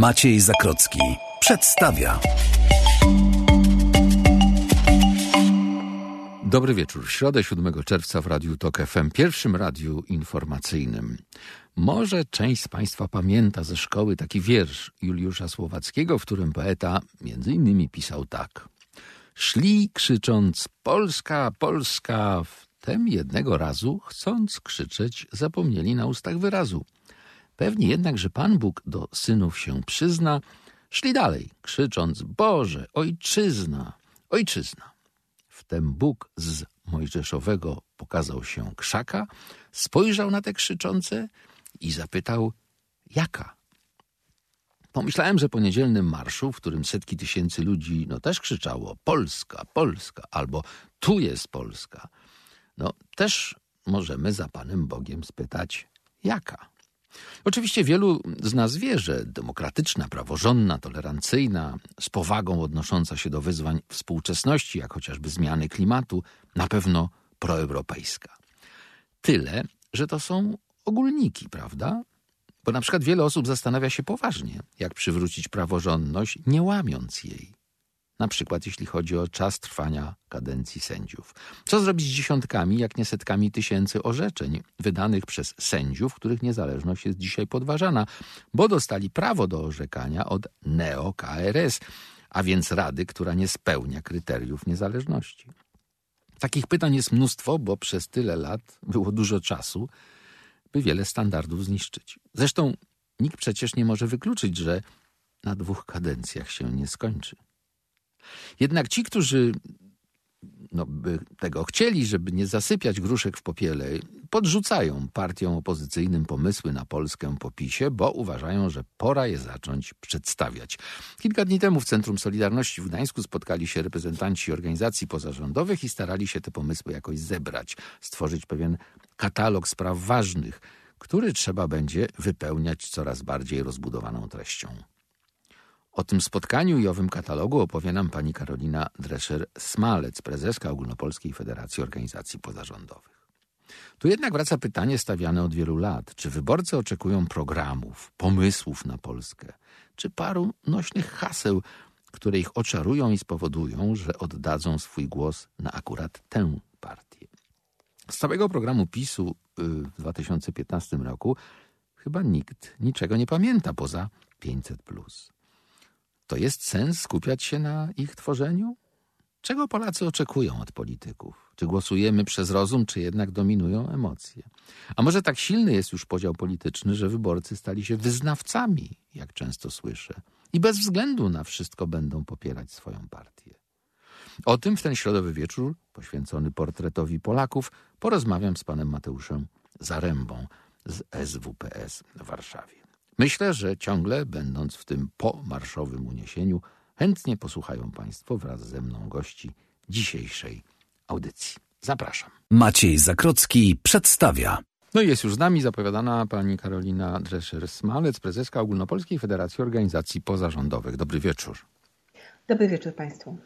Maciej Zakrocki przedstawia. Dobry wieczór. Środę 7 czerwca w Radiu Tok FM, pierwszym radiu informacyjnym. Może część z Państwa pamięta ze szkoły taki wiersz Juliusza Słowackiego, w którym poeta między innymi pisał tak. Szli krzycząc Polska, Polska, wtem jednego razu, chcąc krzyczeć, zapomnieli na ustach wyrazu. Pewnie jednak, że Pan Bóg do synów się przyzna, szli dalej, krzycząc Boże, Ojczyzna, Ojczyzna. Wtem Bóg z Mojżeszowego pokazał się krzaka, spojrzał na te krzyczące i zapytał, jaka? Pomyślałem, że po niedzielnym marszu, w którym setki tysięcy ludzi no też krzyczało Polska, Polska albo tu jest Polska, no też możemy za Panem Bogiem spytać, jaka? Oczywiście wielu z nas wie, że demokratyczna, praworządna, tolerancyjna, z powagą odnosząca się do wyzwań współczesności, jak chociażby zmiany klimatu, na pewno proeuropejska. Tyle, że to są ogólniki, prawda? Bo na przykład wiele osób zastanawia się poważnie, jak przywrócić praworządność, nie łamiąc jej na przykład jeśli chodzi o czas trwania kadencji sędziów. Co zrobić z dziesiątkami, jak nie setkami tysięcy orzeczeń wydanych przez sędziów, których niezależność jest dzisiaj podważana, bo dostali prawo do orzekania od neo-KRS, a więc rady, która nie spełnia kryteriów niezależności. Takich pytań jest mnóstwo, bo przez tyle lat było dużo czasu, by wiele standardów zniszczyć. Zresztą nikt przecież nie może wykluczyć, że na dwóch kadencjach się nie skończy. Jednak ci, którzy no, by tego chcieli, żeby nie zasypiać gruszek w popiele, podrzucają partiom opozycyjnym pomysły na Polskę po PiSie, bo uważają, że pora je zacząć przedstawiać. Kilka dni temu w Centrum Solidarności w Gdańsku spotkali się reprezentanci organizacji pozarządowych i starali się te pomysły jakoś zebrać, stworzyć pewien katalog spraw ważnych, który trzeba będzie wypełniać coraz bardziej rozbudowaną treścią. O tym spotkaniu i owym katalogu opowie nam pani Karolina Drescher-Smalec, prezeska Ogólnopolskiej Federacji Organizacji Pozarządowych. Tu jednak wraca pytanie stawiane od wielu lat. Czy wyborcy oczekują programów, pomysłów na Polskę, czy paru nośnych haseł, które ich oczarują i spowodują, że oddadzą swój głos na akurat tę partię? Z całego programu PiSu y, w 2015 roku chyba nikt niczego nie pamięta poza 500+. To jest sens skupiać się na ich tworzeniu? Czego Polacy oczekują od polityków? Czy głosujemy przez rozum, czy jednak dominują emocje? A może tak silny jest już podział polityczny, że wyborcy stali się wyznawcami, jak często słyszę, i bez względu na wszystko będą popierać swoją partię? O tym w ten środowy wieczór, poświęcony portretowi Polaków, porozmawiam z panem Mateuszem Zarębą z SWPS w Warszawie. Myślę, że ciągle, będąc w tym pomarszowym uniesieniu, chętnie posłuchają Państwo wraz ze mną gości dzisiejszej audycji. Zapraszam. Maciej Zakrocki przedstawia. No i jest już z nami zapowiadana pani Karolina Drescher-Smalec, prezeska Ogólnopolskiej Federacji Organizacji Pozarządowych. Dobry wieczór. Dobry wieczór Państwu.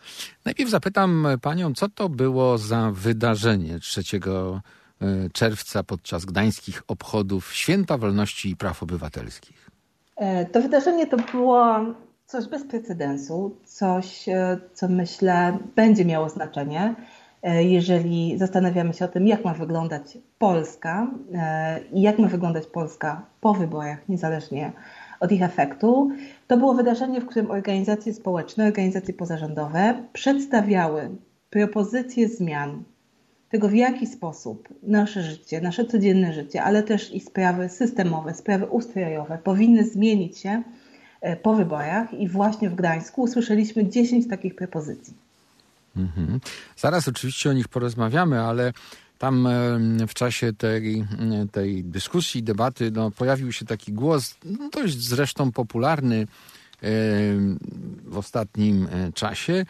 Najpierw zapytam Panią, co to było za wydarzenie 3 E, czerwca podczas gdańskich obchodów Święta Wolności i Praw Obywatelskich? E, to wydarzenie to było coś bez precedensu, coś, e, co myślę będzie miało znaczenie, jeżeli zastanawiamy się o tym, jak ma wyglądać Polska i jak ma wyglądać Polska po wyborach, niezależnie od ich efektu. To było wydarzenie, w którym organizacje społeczne, organizacje pozarządowe przedstawiały propozycje zmian tego, w jaki sposób nasze życie, nasze codzienne życie, ale też i sprawy systemowe, sprawy ustrojowe powinny zmienić się e, po wyborach i właśnie w Gdańsku usłyszeliśmy 10 takich propozycji. Mhm. Zaraz oczywiście o nich porozmawiamy, ale tam w czasie tej, tej dyskusji, debaty no, pojawił się taki głos, no, dość zresztą popularny w ostatnim e, czasie,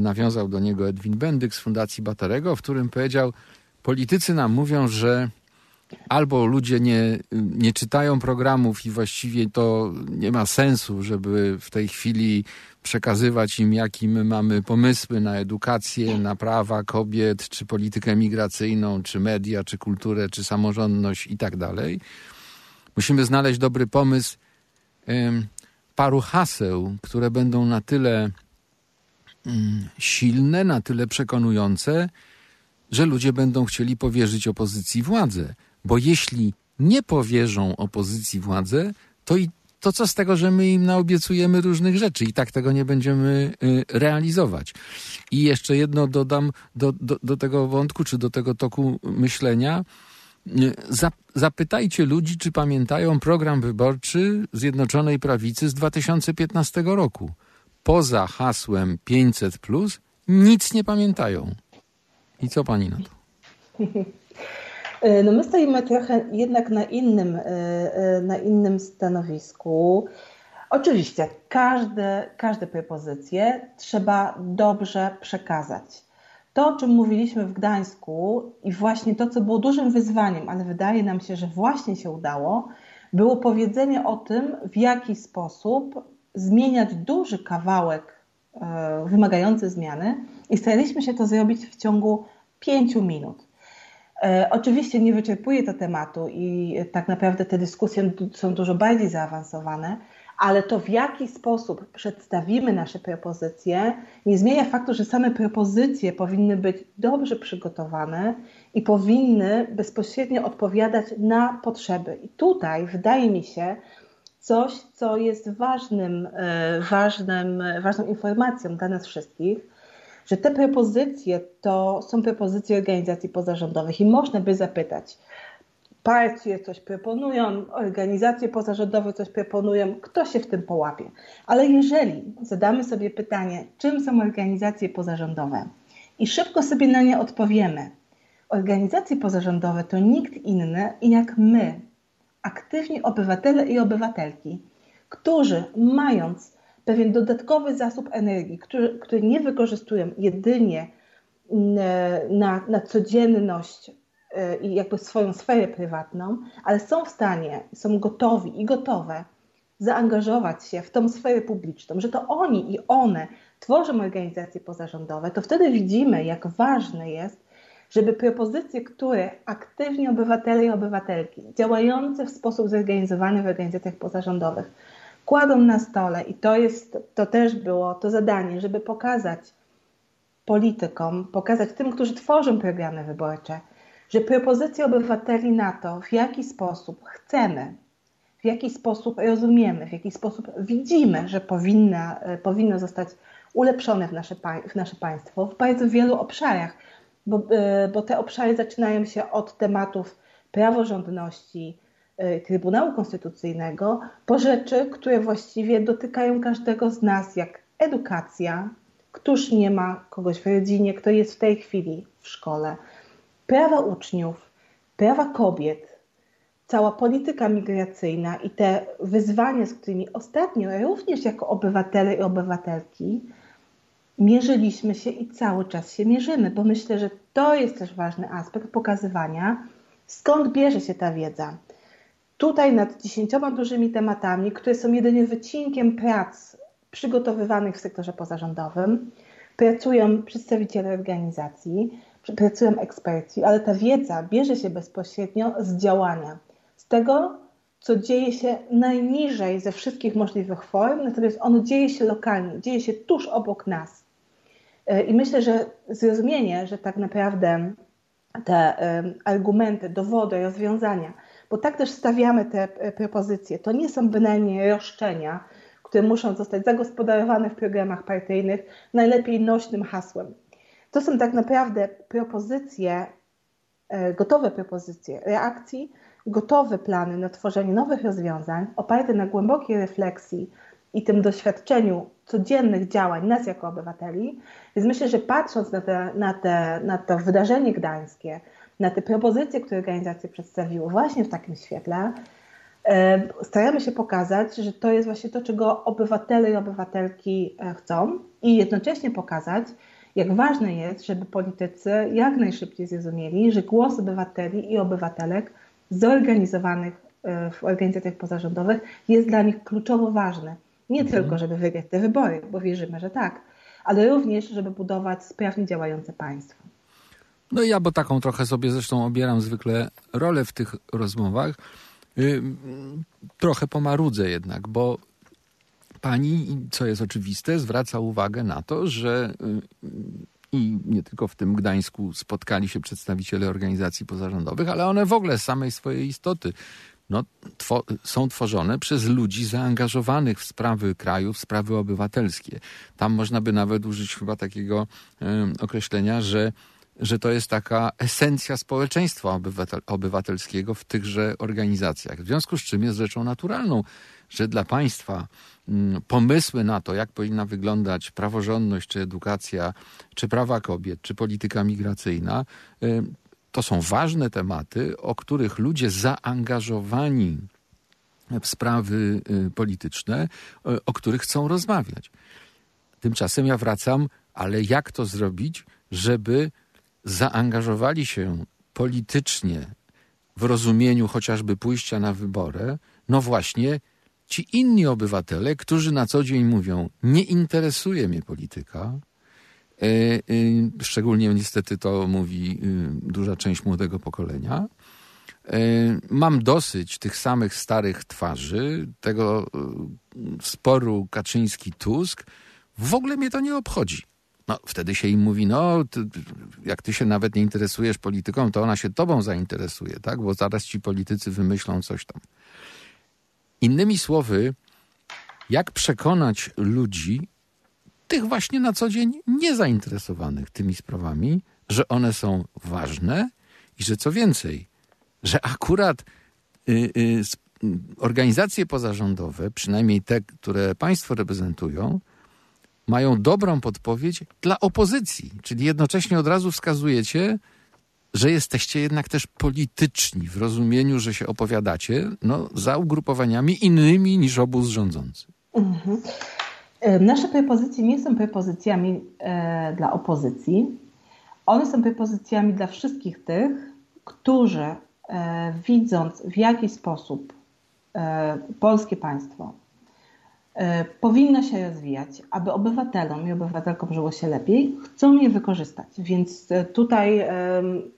nawiązał do niego Edwin Bendyk z Fundacji Baterego, w którym powiedział, politycy nam mówią, że albo ludzie nie, nie czytają programów i właściwie to nie ma sensu, żeby w tej chwili przekazywać im, jakie my mamy pomysły na edukację, na prawa kobiet, czy politykę migracyjną, czy media, czy kulturę, czy samorządność i tak dalej. Musimy znaleźć dobry pomysł paru haseł, które będą na tyle silne, na tyle przekonujące, że ludzie będą chcieli powierzyć opozycji władzę. Bo jeśli nie powierzą opozycji władzę, to i to co z tego, że my im naobiecujemy różnych rzeczy i tak tego nie będziemy y, realizować. I jeszcze jedno dodam do, do, do tego wątku, czy do tego toku myślenia. Y, zapytajcie ludzi, czy pamiętają program wyborczy Zjednoczonej Prawicy z 2015 roku. Poza hasłem 500, nic nie pamiętają. I co pani na to? No my stoimy trochę jednak na innym, e, e, na innym stanowisku. Oczywiście każde, każde propozycje trzeba dobrze przekazać. To, o czym mówiliśmy w Gdańsku i właśnie to, co było dużym wyzwaniem, ale wydaje nam się, że właśnie się udało, było powiedzenie o tym, w jaki sposób zmieniać duży kawałek wymagający zmiany i staraliśmy się to zrobić w ciągu pięciu minut. E, oczywiście nie wyczerpuje to tematu i tak naprawdę te dyskusje są dużo bardziej zaawansowane, ale to w jaki sposób przedstawimy nasze propozycje nie zmienia faktu, że same propozycje powinny być dobrze przygotowane i powinny bezpośrednio odpowiadać na potrzeby. I tutaj wydaje mi się coś, co jest ważnym, e, ważnym, ważną informacją dla nas wszystkich, że te propozycje to są propozycje organizacji pozarządowych i można by zapytać, partie coś proponują, organizacje pozarządowe coś proponują, kto się w tym połapie. Ale jeżeli zadamy sobie pytanie, czym są organizacje pozarządowe i szybko sobie na nie odpowiemy, organizacje pozarządowe to nikt inny jak my, aktywni obywatele i obywatelki, którzy mając pewien dodatkowy zasób energii, który, który nie wykorzystują jedynie mm, na, na codzienność e, i jakby swoją sferę prywatną, ale są w stanie, są gotowi i gotowe zaangażować się w tą sferę publiczną, że to oni i one tworzą organizacje pozarządowe, to wtedy widzimy, jak ważne jest, żeby propozycje, które aktywni obywatele i obywatelki działające w sposób zorganizowany w organizacjach pozarządowych kładą na stole i to jest, to też było to zadanie, żeby pokazać politykom, pokazać tym, którzy tworzą programy wyborcze, że propozycje obywateli na to, w jaki sposób chcemy, w jaki sposób rozumiemy, w jaki sposób widzimy, że powinna, powinno zostać ulepszone w nasze, w nasze państwo w bardzo wielu obszarach, bo, e, bo te obszary zaczynają się od tematów praworządności, E, Trybunału Konstytucyjnego po rzeczy, które właściwie dotykają każdego z nas, jak edukacja, któż nie ma kogoś w rodzinie, kto jest w tej chwili w szkole, prawa uczniów, prawa kobiet, cała polityka migracyjna i te wyzwania, z którymi ostatnio również jako obywatele i obywatelki mierzyliśmy się i cały czas się mierzymy, bo myślę, że to jest też ważny aspekt pokazywania, skąd bierze się ta wiedza. Tutaj nad dziesięcioma dużymi tematami, które są jedynie wycinkiem prac przygotowywanych w sektorze pozarządowym, pracują przedstawiciele organizacji, pracują eksperci, ale ta wiedza bierze się bezpośrednio z działania, z tego, co dzieje się najniżej ze wszystkich możliwych form, natomiast ono dzieje się lokalnie, dzieje się tuż obok nas. I myślę, że zrozumienie, że tak naprawdę te argumenty, dowody, rozwiązania bo tak też stawiamy te e, propozycje. To nie są bynajmniej roszczenia, które muszą zostać zagospodarowane w programach partyjnych najlepiej nośnym hasłem. To są tak naprawdę propozycje, e, gotowe propozycje reakcji, gotowe plany na tworzenie nowych rozwiązań oparte na głębokiej refleksji i tym doświadczeniu codziennych działań nas jako obywateli. Więc myślę, że patrząc na, te, na, te, na to wydarzenie gdańskie, na te propozycje, które organizacje przedstawiły właśnie w takim świetle, staramy się pokazać, że to jest właśnie to, czego obywatele i obywatelki e, chcą i jednocześnie pokazać, jak ważne jest, żeby politycy jak najszybciej zrozumieli, że głos obywateli i obywatelek zorganizowanych e, w organizacjach pozarządowych jest dla nich kluczowo ważny. Nie mhm. tylko, żeby wygrać te wybory, bo wierzymy, że tak, ale również, żeby budować sprawnie działające państwo. No i ja, bo taką trochę sobie zresztą obieram zwykle rolę w tych rozmowach, yy, trochę pomarudzę jednak, bo pani, co jest oczywiste, zwraca uwagę na to, że i nie tylko w tym Gdańsku spotkali się przedstawiciele organizacji pozarządowych, ale one w ogóle z samej swojej istoty no, two, są tworzone przez ludzi zaangażowanych w sprawy kraju, w sprawy obywatelskie. Tam można by nawet użyć chyba takiego y, określenia, że, że to jest taka esencja społeczeństwa obywatel, obywatelskiego w tychże organizacjach. W związku z czym jest rzeczą naturalną, że dla państwa mm, pomysły na to, jak powinna wyglądać praworządność, czy edukacja, czy prawa kobiet, czy polityka migracyjna, to są ważne tematy, o których ludzie zaangażowani w sprawy y, polityczne, y, o których chcą rozmawiać. Tymczasem ja wracam, ale jak to zrobić, żeby zaangażowali się politycznie w rozumieniu chociażby pójścia na wybory, no właśnie ci inni obywatele, którzy na co dzień mówią: Nie interesuje mnie polityka, szczególnie niestety to mówi y, duża część młodego pokolenia. E, mam dosyć tych samych starych twarzy, tego y, sporu Kaczyński-Tusk. W ogóle mnie to nie obchodzi. No, wtedy się im mówi, no, ty, jak ty się nawet nie interesujesz polityką, to ona się tobą zainteresuje, tak? Bo zaraz ci politycy wymyślą coś tam. Innymi słowy, jak przekonać ludzi, tych właśnie na co dzień niezainteresowanych tymi sprawami, że one są ważne i że co więcej, że akurat y, y, organizacje pozarządowe, przynajmniej te, które państwo reprezentują, mają dobrą podpowiedź dla opozycji, czyli jednocześnie od razu wskazujecie, że jesteście jednak też polityczni w rozumieniu, że się opowiadacie no, za ugrupowaniami innymi niż obóz rządzący. Mhm. Nasze propozycje nie są propozycjami e, dla opozycji. One są propozycjami dla wszystkich tych, którzy e, widząc w jaki sposób e, polskie państwo powinno się rozwijać, aby obywatelom i obywatelkom żyło się lepiej, chcą je wykorzystać. Więc tutaj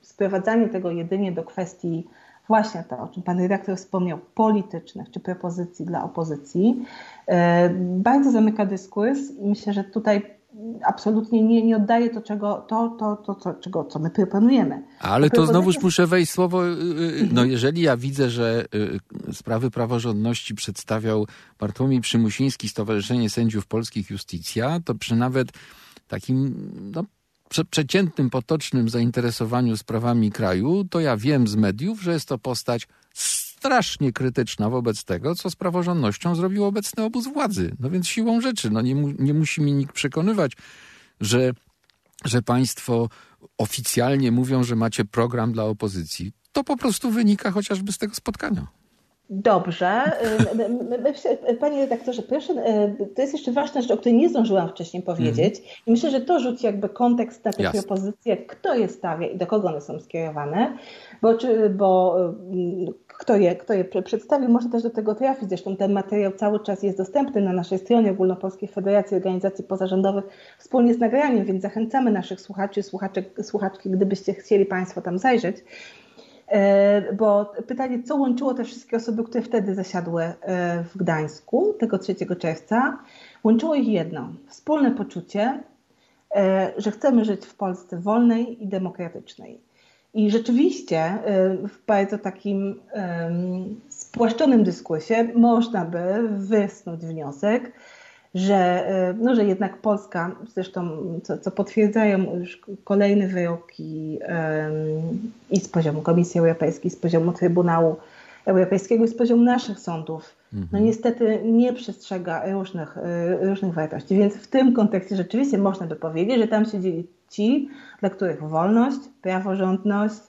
sprowadzanie tego jedynie do kwestii właśnie to, o czym pan redaktor wspomniał, politycznych czy propozycji dla opozycji, e, bardzo zamyka dyskurs i myślę, że tutaj absolutnie nie, nie oddaje to, czego, to, to, to, to, czego, co my proponujemy. Ale to znowuż muszę wejść słowo, y, y, no jeżeli ja widzę, że y, sprawy praworządności przedstawiał Bartłomiej Przymusiński, Stowarzyszenie Sędziów Polskich Justicja, to przy nawet takim no, przeciętnym, potocznym zainteresowaniu sprawami kraju, to ja wiem z mediów, że jest to postać strasznie krytyczna wobec tego, co z praworządnością zrobił obecny obóz władzy. No więc siłą rzeczy, no nie, nie musi mi nikt przekonywać, że, że państwo oficjalnie mówią, że macie program dla opozycji. To po prostu wynika chociażby z tego spotkania. Dobrze. Y, panie redaktorze, proszę, y, to jest jeszcze ważna rzecz, o której nie zdążyłam wcześniej powiedzieć. Mm. I myślę, że to rzuci jakby kontekst na te Jasne. propozycje, kto je stawia i do kogo one są skierowane, bo, czy, bo y, kto je, kto je przedstawił, może też do tego trafić. Zresztą ten materiał cały czas jest dostępny na naszej stronie Ogólnopolskiej Federacji Organizacji Pozarządowych wspólnie z nagraniem, więc zachęcamy naszych słuchaczy, słuchaczek, słuchaczki, gdybyście chcieli Państwo tam zajrzeć. E, bo pytanie, co łączyło te wszystkie osoby, które wtedy zasiadły e, w Gdańsku tego 3 czerwca, łączyło ich jedno, wspólne poczucie, e, że chcemy żyć w Polsce wolnej i demokratycznej. I rzeczywiście w bardzo takim spłaszczonym dyskursie można by wysnuć wniosek, że, e, no, że jednak Polska, zresztą co, co potwierdzają już kolejne wyroki um, i z poziomu Komisji Europejskiej, z poziomu Trybunału Europejskiego i z poziomu naszych sądów, no mhm. niestety nie przestrzega różnych, e, różnych wartości. Więc w tym kontekście rzeczywiście można by powiedzieć, że tam siedzieli ci, dla których wolność, praworządność,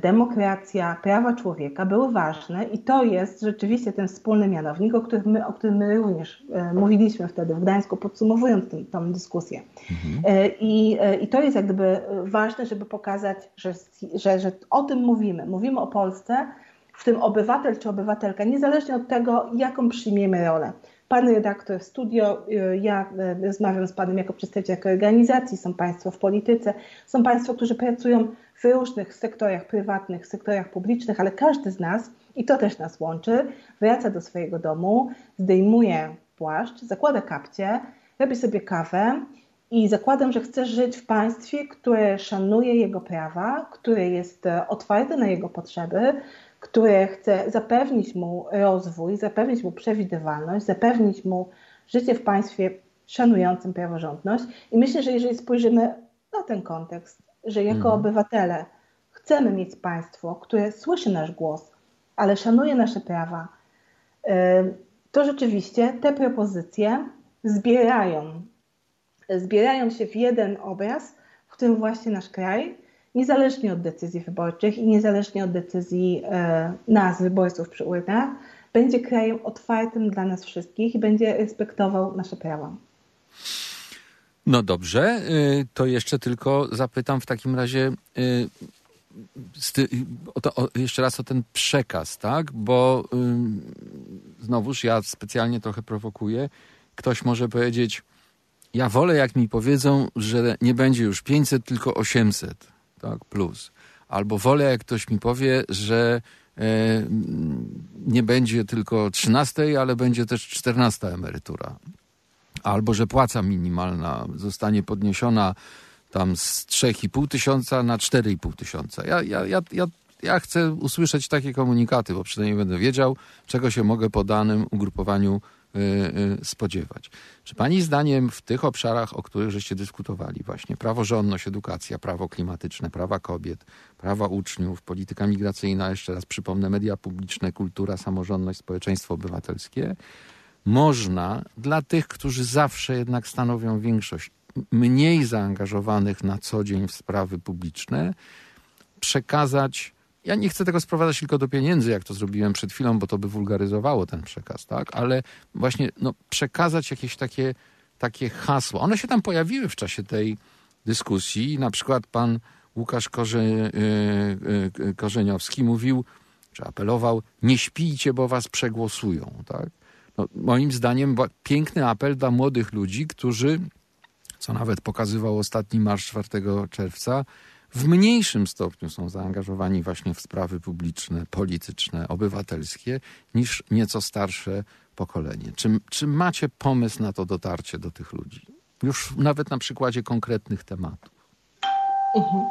demokracja, prawa człowieka były ważne i to jest rzeczywiście ten wspólny mianownik, o którym my, o którym my również e, mówiliśmy wtedy w Gdańsku, podsumowując tę, tę dyskusję. Mhm. E, I, I to jest jak gdyby ważne, żeby pokazać, że, że, że o tym mówimy. Mówimy o Polsce, w tym obywatel czy obywatelka, niezależnie od tego, jaką przyjmiemy rolę. Pan redaktor studio, ja rozmawiam z Panem jako przedstawiciel organizacji, są Państwo w polityce, są Państwo, którzy pracują w różnych sektorach prywatnych, sektorach publicznych, ale każdy z nas, i to też nas łączy, wraca do swojego domu, zdejmuje płaszcz, zakłada kapcie, robi sobie kawę i zakładam, że chce żyć w państwie, które szanuje jego prawa, które jest e, otwarte na jego potrzeby, które chce zapewnić mu rozwój, zapewnić mu przewidywalność, zapewnić mu życie w państwie szanującym praworządność. I myślę, że jeżeli spojrzymy na ten kontekst, że jako mhm. obywatele chcemy mieć państwo, które słyszy nasz głos, ale szanuje nasze prawa, to rzeczywiście te propozycje zbierają, zbierają się w jeden obraz, w którym właśnie nasz kraj, niezależnie od decyzji wyborczych i niezależnie od decyzji e, nas, wyborców przy urnach, będzie krajem otwartym dla nas wszystkich i będzie respektował nasze prawa. No dobrze, y, to jeszcze tylko zapytam w takim razie y, jeszcze raz o ten przekaz, tak? Bo y, znowuż ja specjalnie trochę prowokuję. Ktoś może powiedzieć, ja wolę jak mi powiedzą, że nie będzie już 500, tylko 800, tak? Plus. Albo wolę jak ktoś mi powie, że nie będzie tylko 13, ale będzie też 14 emerytura albo że płaca minimalna zostanie podniesiona tam z 3,5 tysiąca na 4,5 tysiąca. Ja, ja, ja, ja, ja chcę usłyszeć takie komunikaty, bo przynajmniej będę wiedział, czego się mogę po danym ugrupowaniu y, y, spodziewać. Czy pani zdaniem w tych obszarach, o których żeście dyskutowali, właśnie praworządność, edukacja, prawo klimatyczne, prawa kobiet, prawa uczniów, polityka migracyjna, jeszcze raz przypomnę, media publiczne, kultura, samorządność, społeczeństwo obywatelskie, można dla tych, którzy zawsze jednak stanowią większość, mniej zaangażowanych na co dzień w sprawy publiczne, przekazać. Ja nie chcę tego sprowadzać tylko do pieniędzy, jak to zrobiłem przed chwilą, bo to by wulgaryzowało ten przekaz, tak? Ale właśnie no, przekazać jakieś takie, takie hasło. One się tam pojawiły w czasie tej dyskusji. Na przykład pan Łukasz Korze, yy, yy, Korzeniowski mówił, czy apelował, nie śpijcie, bo was przegłosują, tak? No, moim zdaniem piękny apel dla młodych ludzi, którzy, co nawet pokazywał ostatni marsz 4 czerwca, w mniejszym stopniu są zaangażowani właśnie w sprawy publiczne, polityczne, obywatelskie niż nieco starsze pokolenie. Czy, czy macie pomysł na to dotarcie do tych ludzi? Już nawet na przykładzie konkretnych tematów. Mhm.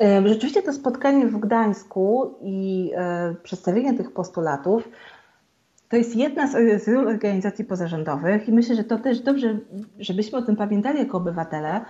E, rzeczywiście to spotkanie w Gdańsku i e, przedstawienie tych postulatów to jest jedna z, ról organizacji pozarządowych i myślę, że to też dobrze, żebyśmy o tym pamiętali jako obywatele,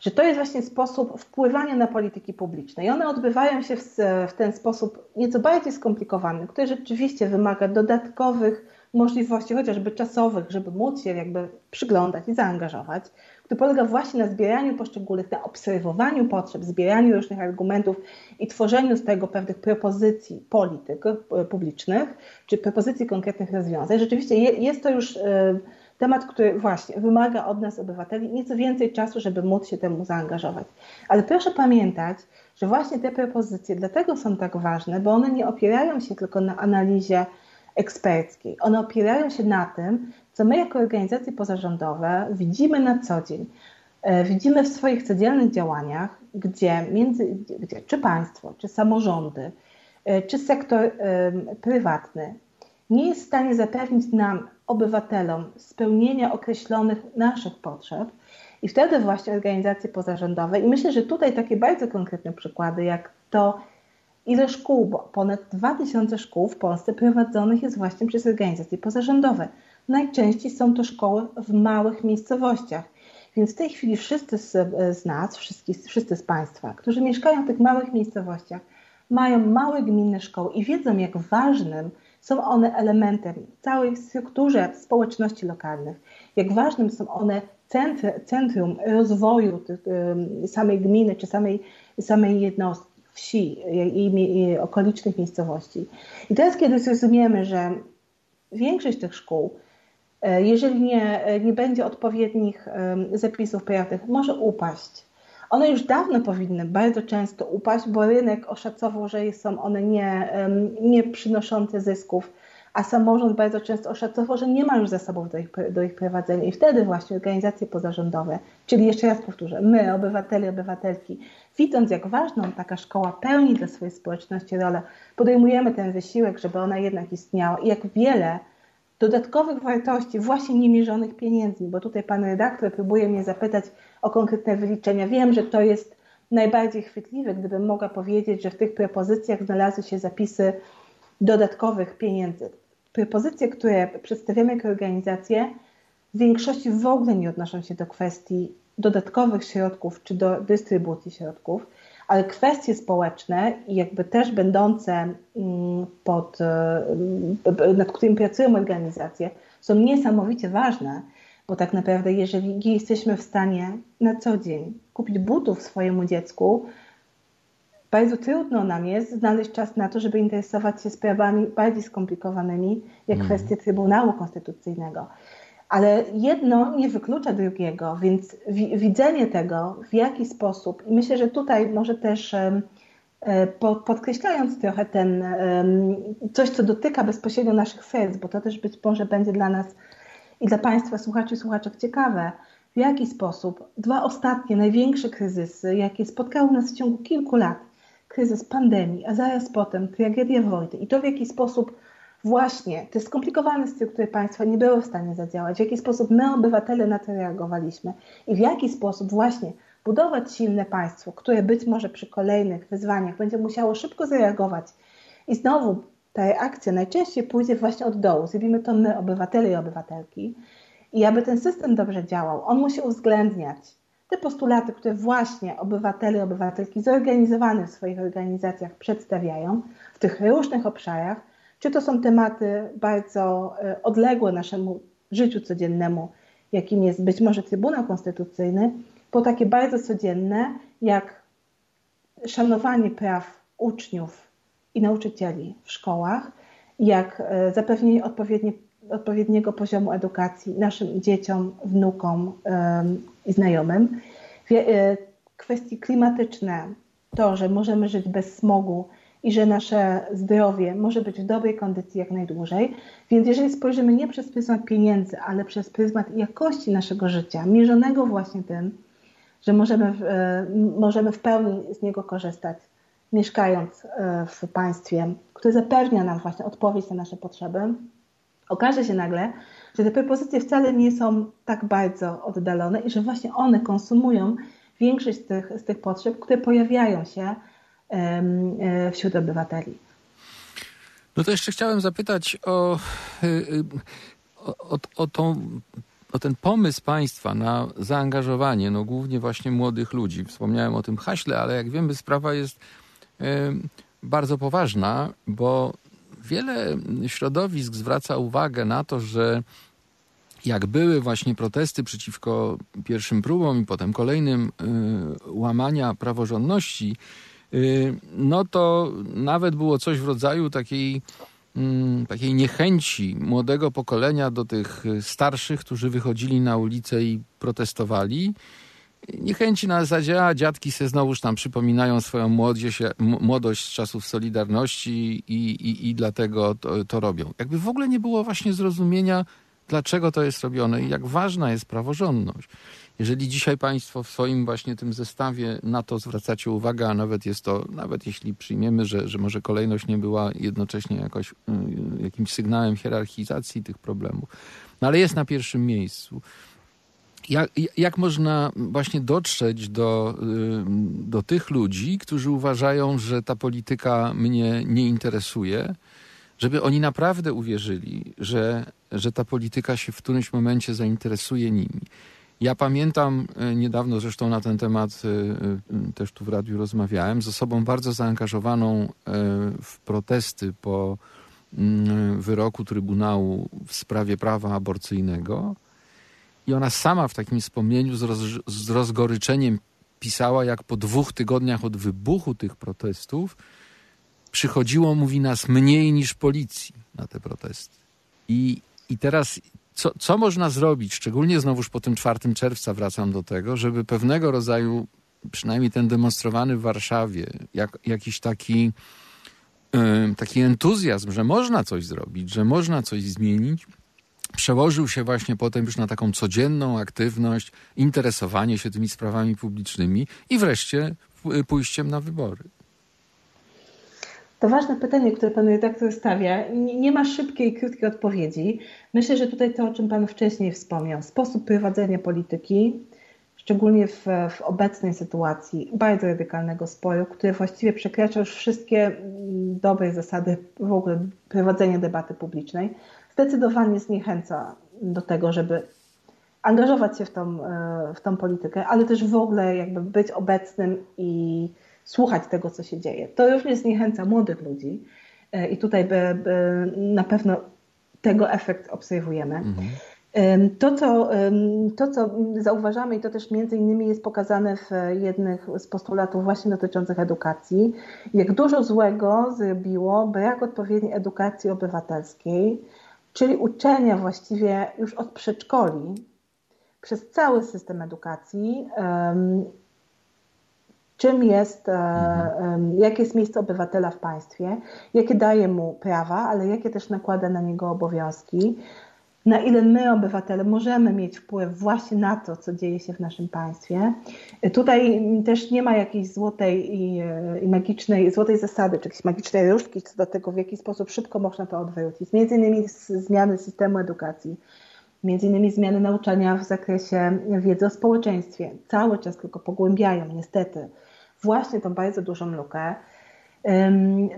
że to jest właśnie sposób wpływania na polityki publiczne. I one odbywają się w, w ten sposób nieco bardziej skomplikowany, który rzeczywiście wymaga dodatkowych możliwości, chociażby czasowych, żeby móc się jakby przyglądać i zaangażować który polega właśnie na zbieraniu poszczególnych, na obserwowaniu potrzeb, zbieraniu różnych argumentów i tworzeniu z tego pewnych propozycji polityk e, publicznych, czy propozycji konkretnych rozwiązań. Rzeczywiście jest to już e, temat, który właśnie wymaga od nas, obywateli, nieco więcej czasu, żeby móc się temu zaangażować. Ale proszę pamiętać, że właśnie te propozycje dlatego są tak ważne, bo one nie opierają się tylko na analizie eksperckiej. One opierają się na tym, co my jako organizacje pozarządowe widzimy na co dzień. E, widzimy w swoich codziennych działaniach, gdzie, między, gdzie czy państwo, czy samorządy, e, czy sektor prywatny nie jest w stanie zapewnić nam, obywatelom, spełnienia określonych naszych potrzeb. I wtedy właśnie organizacje pozarządowe, i myślę, że tutaj takie bardzo konkretne przykłady, jak to, ile szkół, bo ponad 2000 szkół w Polsce prowadzonych jest właśnie przez organizacje pozarządowe. Najczęściej są to szkoły w małych miejscowościach. Więc w tej chwili wszyscy z, z nas, wszyscy, wszyscy z Państwa, którzy mieszkają w tych małych miejscowościach, mają małe gminne szkoły i wiedzą, jak ważnym są one elementem całej strukturze społeczności lokalnych, jak ważnym są one centrum, centrum rozwoju samej gminy czy samej, samej jednostki, wsi i, i, i okolicznych miejscowości. I teraz, kiedy zrozumiemy, że większość tych szkół jeżeli nie, e, nie będzie odpowiednich zapisów prawnych, może upaść. One już dawno powinny bardzo często upaść, bo rynek oszacował, że są one nie, nie przynoszące zysków, a samorząd bardzo często oszacował, że nie ma już zasobów do ich, do ich prowadzenia. I wtedy właśnie organizacje pozarządowe, czyli jeszcze raz powtórzę, my, obywatele, obywatelki, widząc jak ważną taka szkoła pełni dla swojej społeczności rolę, podejmujemy ten wysiłek, żeby ona jednak istniała i jak wiele dodatkowych wartości, właśnie niemierzonych pieniędzmi, bo tutaj pan redaktor próbuje mnie zapytać o konkretne wyliczenia. Wiem, że to jest najbardziej chwytliwe, gdybym mogła powiedzieć, że w tych propozycjach znalazły się zapisy dodatkowych pieniędzy. Propozycje, które przedstawiamy jako organizacje, w większości w ogóle nie odnoszą się do kwestii dodatkowych środków czy do dystrybucji środków, ale kwestie społeczne i jakby też będące mm, pod, e, nad którymi pracują organizacje, są niesamowicie ważne, bo tak naprawdę jeżeli jesteśmy w stanie na co dzień kupić butów swojemu dziecku, bardzo trudno nam jest znaleźć czas na to, żeby interesować się sprawami bardziej skomplikowanymi, jak mm. kwestie Trybunału Konstytucyjnego. Ale jedno nie wyklucza drugiego, więc widzenie tego, w jaki sposób, i myślę, że tutaj może też e, podkreślając trochę ten coś, co dotyka bezpośrednio naszych serc, bo to też być może będzie dla nas i dla Państwa słuchaczy i słuchaczek ciekawe, w jaki sposób dwa ostatnie, największe kryzysy, jakie spotkały nas w ciągu kilku lat, kryzys pandemii, a zaraz potem tragedia wojny i to w jaki sposób właśnie te skomplikowane struktury państwa nie były w stanie zadziałać, w jaki sposób my, obywatele, na to reagowaliśmy i w jaki sposób właśnie budować silne państwo, które być może przy kolejnych wyzwaniach będzie musiało szybko zareagować. I znowu ta reakcja najczęściej pójdzie właśnie od dołu. Zrobimy to my, obywatele i obywatelki. I aby ten system dobrze działał, on musi uwzględniać te postulaty, które właśnie obywatele i obywatelki zorganizowane w swoich organizacjach przedstawiają w tych różnych obszarach, czy to są tematy bardzo e, odległe naszemu życiu codziennemu, jakim jest być może Trybunał Konstytucyjny, po takie bardzo codzienne, jak szanowanie praw uczniów i nauczycieli w szkołach, jak e, zapewnienie odpowiedniego poziomu edukacji naszym dzieciom, wnukom i znajomym. E, kwestie klimatyczne, to, że możemy żyć bez smogu, i że nasze zdrowie może być w dobrej kondycji jak najdłużej. Więc jeżeli spojrzymy nie przez pryzmat pieniędzy, ale przez pryzmat jakości naszego życia, mierzonego właśnie tym, że możemy, e, możemy w pełni z niego korzystać, mieszkając e, w państwie, które zapewnia nam właśnie odpowiedź na nasze potrzeby, okaże się nagle, że te propozycje wcale nie są tak bardzo oddalone i że właśnie one konsumują większość z tych, z tych potrzeb, które pojawiają się wśród obywateli. No to jeszcze chciałem zapytać o, y, y, o, o, o, tą, ten pomysł państwa na zaangażowanie, no głównie właśnie młodych ludzi. Wspomniałem o tym haśle, ale jak wiemy, sprawa jest bardzo poważna, bo wiele środowisk zwraca uwagę na to, że jak były właśnie protesty przeciwko pierwszym próbom i potem kolejnym y, łamania praworządności, no to nawet było coś w rodzaju takiej, mm, takiej niechęci młodego pokolenia do tych starszych, którzy wychodzili na ulicę i protestowali. Niechęci na zasadzie, a dziadki se znowuż tam przypominają swoją młodzież, młodość z czasów Solidarności i, i, i dlatego to, to robią. Jakby w ogóle nie było właśnie zrozumienia, dlaczego to jest robione i jak ważna jest praworządność. Jeżeli dzisiaj Państwo w swoim właśnie tym zestawie na to zwracacie uwagę, a nawet jest to, nawet jeśli przyjmiemy, że, że może kolejność nie była jednocześnie jakoś, y, jakimś sygnałem hierarchizacji tych problemów, no ale jest na pierwszym miejscu. Jak, jak można właśnie dotrzeć do, y, do tych ludzi, którzy uważają, że ta polityka mnie nie interesuje, żeby oni naprawdę uwierzyli, że, że ta polityka się w którymś momencie zainteresuje nimi. Ja pamiętam e, niedawno zresztą na ten temat e, e, też tu w radiu rozmawiałem z osobą bardzo zaangażowaną w protesty po mm, wyroku Trybunału w sprawie prawa aborcyjnego. I ona sama w takim wspomnieniu z, roz, z rozgoryczeniem pisała, jak po dwóch tygodniach od wybuchu tych protestów przychodziło, mówi nas, mniej niż policji na te protesty. I, i teraz co, co można zrobić, szczególnie znowuż po tym 4 czerwca wracam do tego, żeby pewnego rodzaju, przynajmniej ten demonstrowany w Warszawie, jak, jakiś taki, yy, taki entuzjazm, że można coś zrobić, że można coś zmienić, przełożył się właśnie potem już na taką codzienną aktywność, interesowanie się tymi sprawami publicznymi i wreszcie pójściem na wybory. To ważne pytanie, które pan redaktor stawia. Nie ma szybkiej, krótkiej odpowiedzi. Myślę, że tutaj to, o czym pan wcześniej wspomniał, sposób prowadzenia polityki, szczególnie w, w obecnej sytuacji bardzo radykalnego sporu, który właściwie przekracza już wszystkie mm, dobre zasady w ogóle prowadzenia debaty publicznej, zdecydowanie zniechęca do tego, żeby angażować się w tą, e, w tą politykę, ale też w ogóle jakby być obecnym i słuchać tego, co się dzieje. To również zniechęca młodych ludzi e, i tutaj by, by na pewno tego efekt obserwujemy. Mhm. To co, to, co zauważamy, i to też między innymi jest pokazane w jednych z postulatów właśnie dotyczących edukacji, jak dużo złego zrobiło brak odpowiedniej edukacji obywatelskiej, czyli uczenia właściwie już od przedszkoli przez cały system edukacji, czym jest, mhm. jakie jest miejsce obywatela w państwie, jakie daje mu prawa, ale jakie też nakłada na niego obowiązki, na ile my, obywatele, możemy mieć wpływ właśnie na to, co dzieje się w naszym państwie. Tutaj też nie ma jakiejś złotej i, i magicznej, złotej zasady, czy jakiejś magicznej różdżki co do tego, w jaki sposób szybko można to odwrócić. Między innymi zmiany systemu edukacji, między innymi zmiany nauczania w zakresie wiedzy o społeczeństwie. Cały czas tylko pogłębiają niestety właśnie tą bardzo dużą lukę.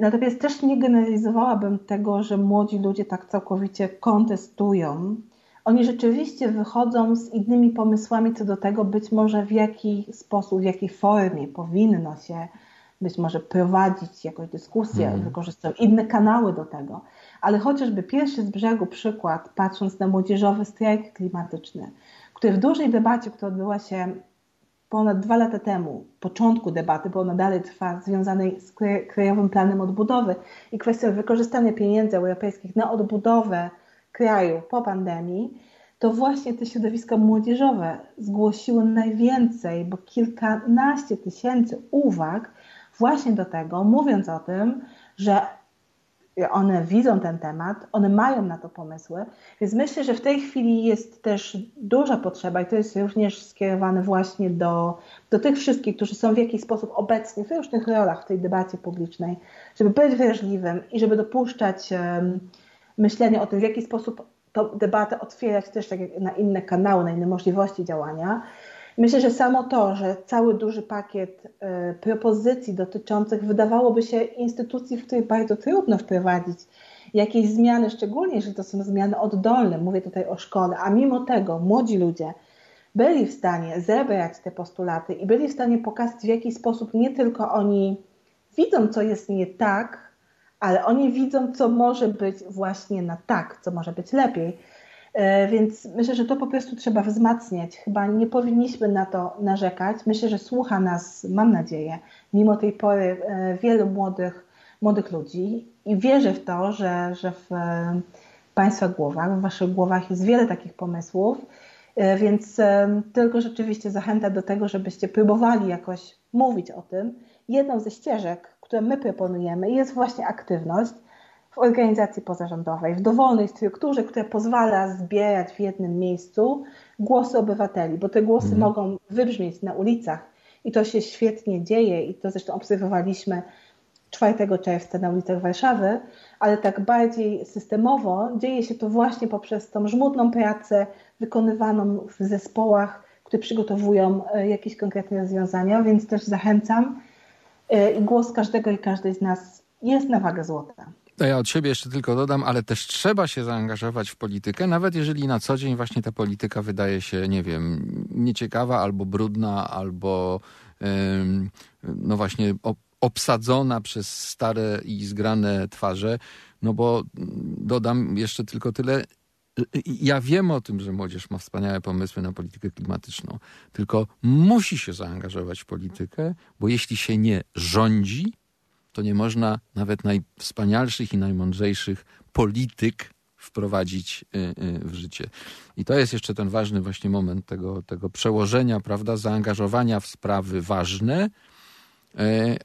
Natomiast też nie generalizowałabym tego, że młodzi ludzie tak całkowicie kontestują. Oni rzeczywiście wychodzą z innymi pomysłami co do tego, być może w jaki sposób, w jakiej formie powinno się być może prowadzić jakąś dyskusję, hmm. wykorzystują inne kanały do tego. Ale chociażby pierwszy z brzegu przykład, patrząc na młodzieżowy strajk klimatyczny, który w dużej debacie, która odbyła się ponad dwa lata temu, początku debaty, bo ona dalej trwa, związanej z Krajowym Planem Odbudowy i kwestią wykorzystania pieniędzy europejskich na odbudowę kraju po pandemii, to właśnie te środowiska młodzieżowe zgłosiły najwięcej, bo kilkanaście tysięcy uwag właśnie do tego, mówiąc o tym, że one widzą ten temat, one mają na to pomysły, więc myślę, że w tej chwili jest też duża potrzeba i to jest również skierowane właśnie do, do tych wszystkich, którzy są w jakiś sposób obecni w różnych rolach w tej debacie publicznej, żeby być wrażliwym i żeby dopuszczać um, myślenie o tym, w jaki sposób tę debatę otwierać też tak na inne kanały, na inne możliwości działania, Myślę, że samo to, że cały duży pakiet e, propozycji dotyczących wydawałoby się instytucji, w której bardzo trudno wprowadzić jakieś zmiany, szczególnie jeżeli to są zmiany oddolne, mówię tutaj o szkole, a mimo tego młodzi ludzie byli w stanie zebrać te postulaty i byli w stanie pokazać, w jaki sposób nie tylko oni widzą, co jest nie tak, ale oni widzą, co może być właśnie na tak, co może być lepiej. E, więc myślę, że to po prostu trzeba wzmacniać. Chyba nie powinniśmy na to narzekać. Myślę, że słucha nas, mam nadzieję, mimo tej pory e, wielu młodych, młodych ludzi i wierzę w to, że, że w e, Państwa głowach, w Waszych głowach jest wiele takich pomysłów, więc tylko rzeczywiście zachęta do tego, żebyście próbowali jakoś mówić o tym. Jedną ze ścieżek, które my proponujemy, jest właśnie aktywność w organizacji pozarządowej, w dowolnej strukturze, która pozwala zbierać w jednym miejscu głosy obywateli, bo te głosy mhm. mogą wybrzmieć na ulicach i to się świetnie dzieje i to zresztą obserwowaliśmy 4 czerwca na ulicach Warszawy, ale tak bardziej systemowo dzieje się to właśnie poprzez tą żmudną pracę wykonywaną w zespołach, które przygotowują e, jakieś konkretne rozwiązania, więc też zachęcam e, i głos każdego i każdej z nas jest na wagę złota. Ja od siebie jeszcze tylko dodam, ale też trzeba się zaangażować w politykę, nawet jeżeli na co dzień właśnie ta polityka wydaje się, nie wiem, nieciekawa albo brudna, albo no właśnie obsadzona przez stare i zgrane twarze. No bo dodam jeszcze tylko tyle. Ja wiem o tym, że młodzież ma wspaniałe pomysły na politykę klimatyczną, tylko musi się zaangażować w politykę, bo jeśli się nie rządzi, to nie można nawet najwspanialszych i najmądrzejszych polityk wprowadzić y, y, w życie. I to jest jeszcze ten ważny właśnie moment tego, tego przełożenia, prawda, zaangażowania w sprawy ważne, y,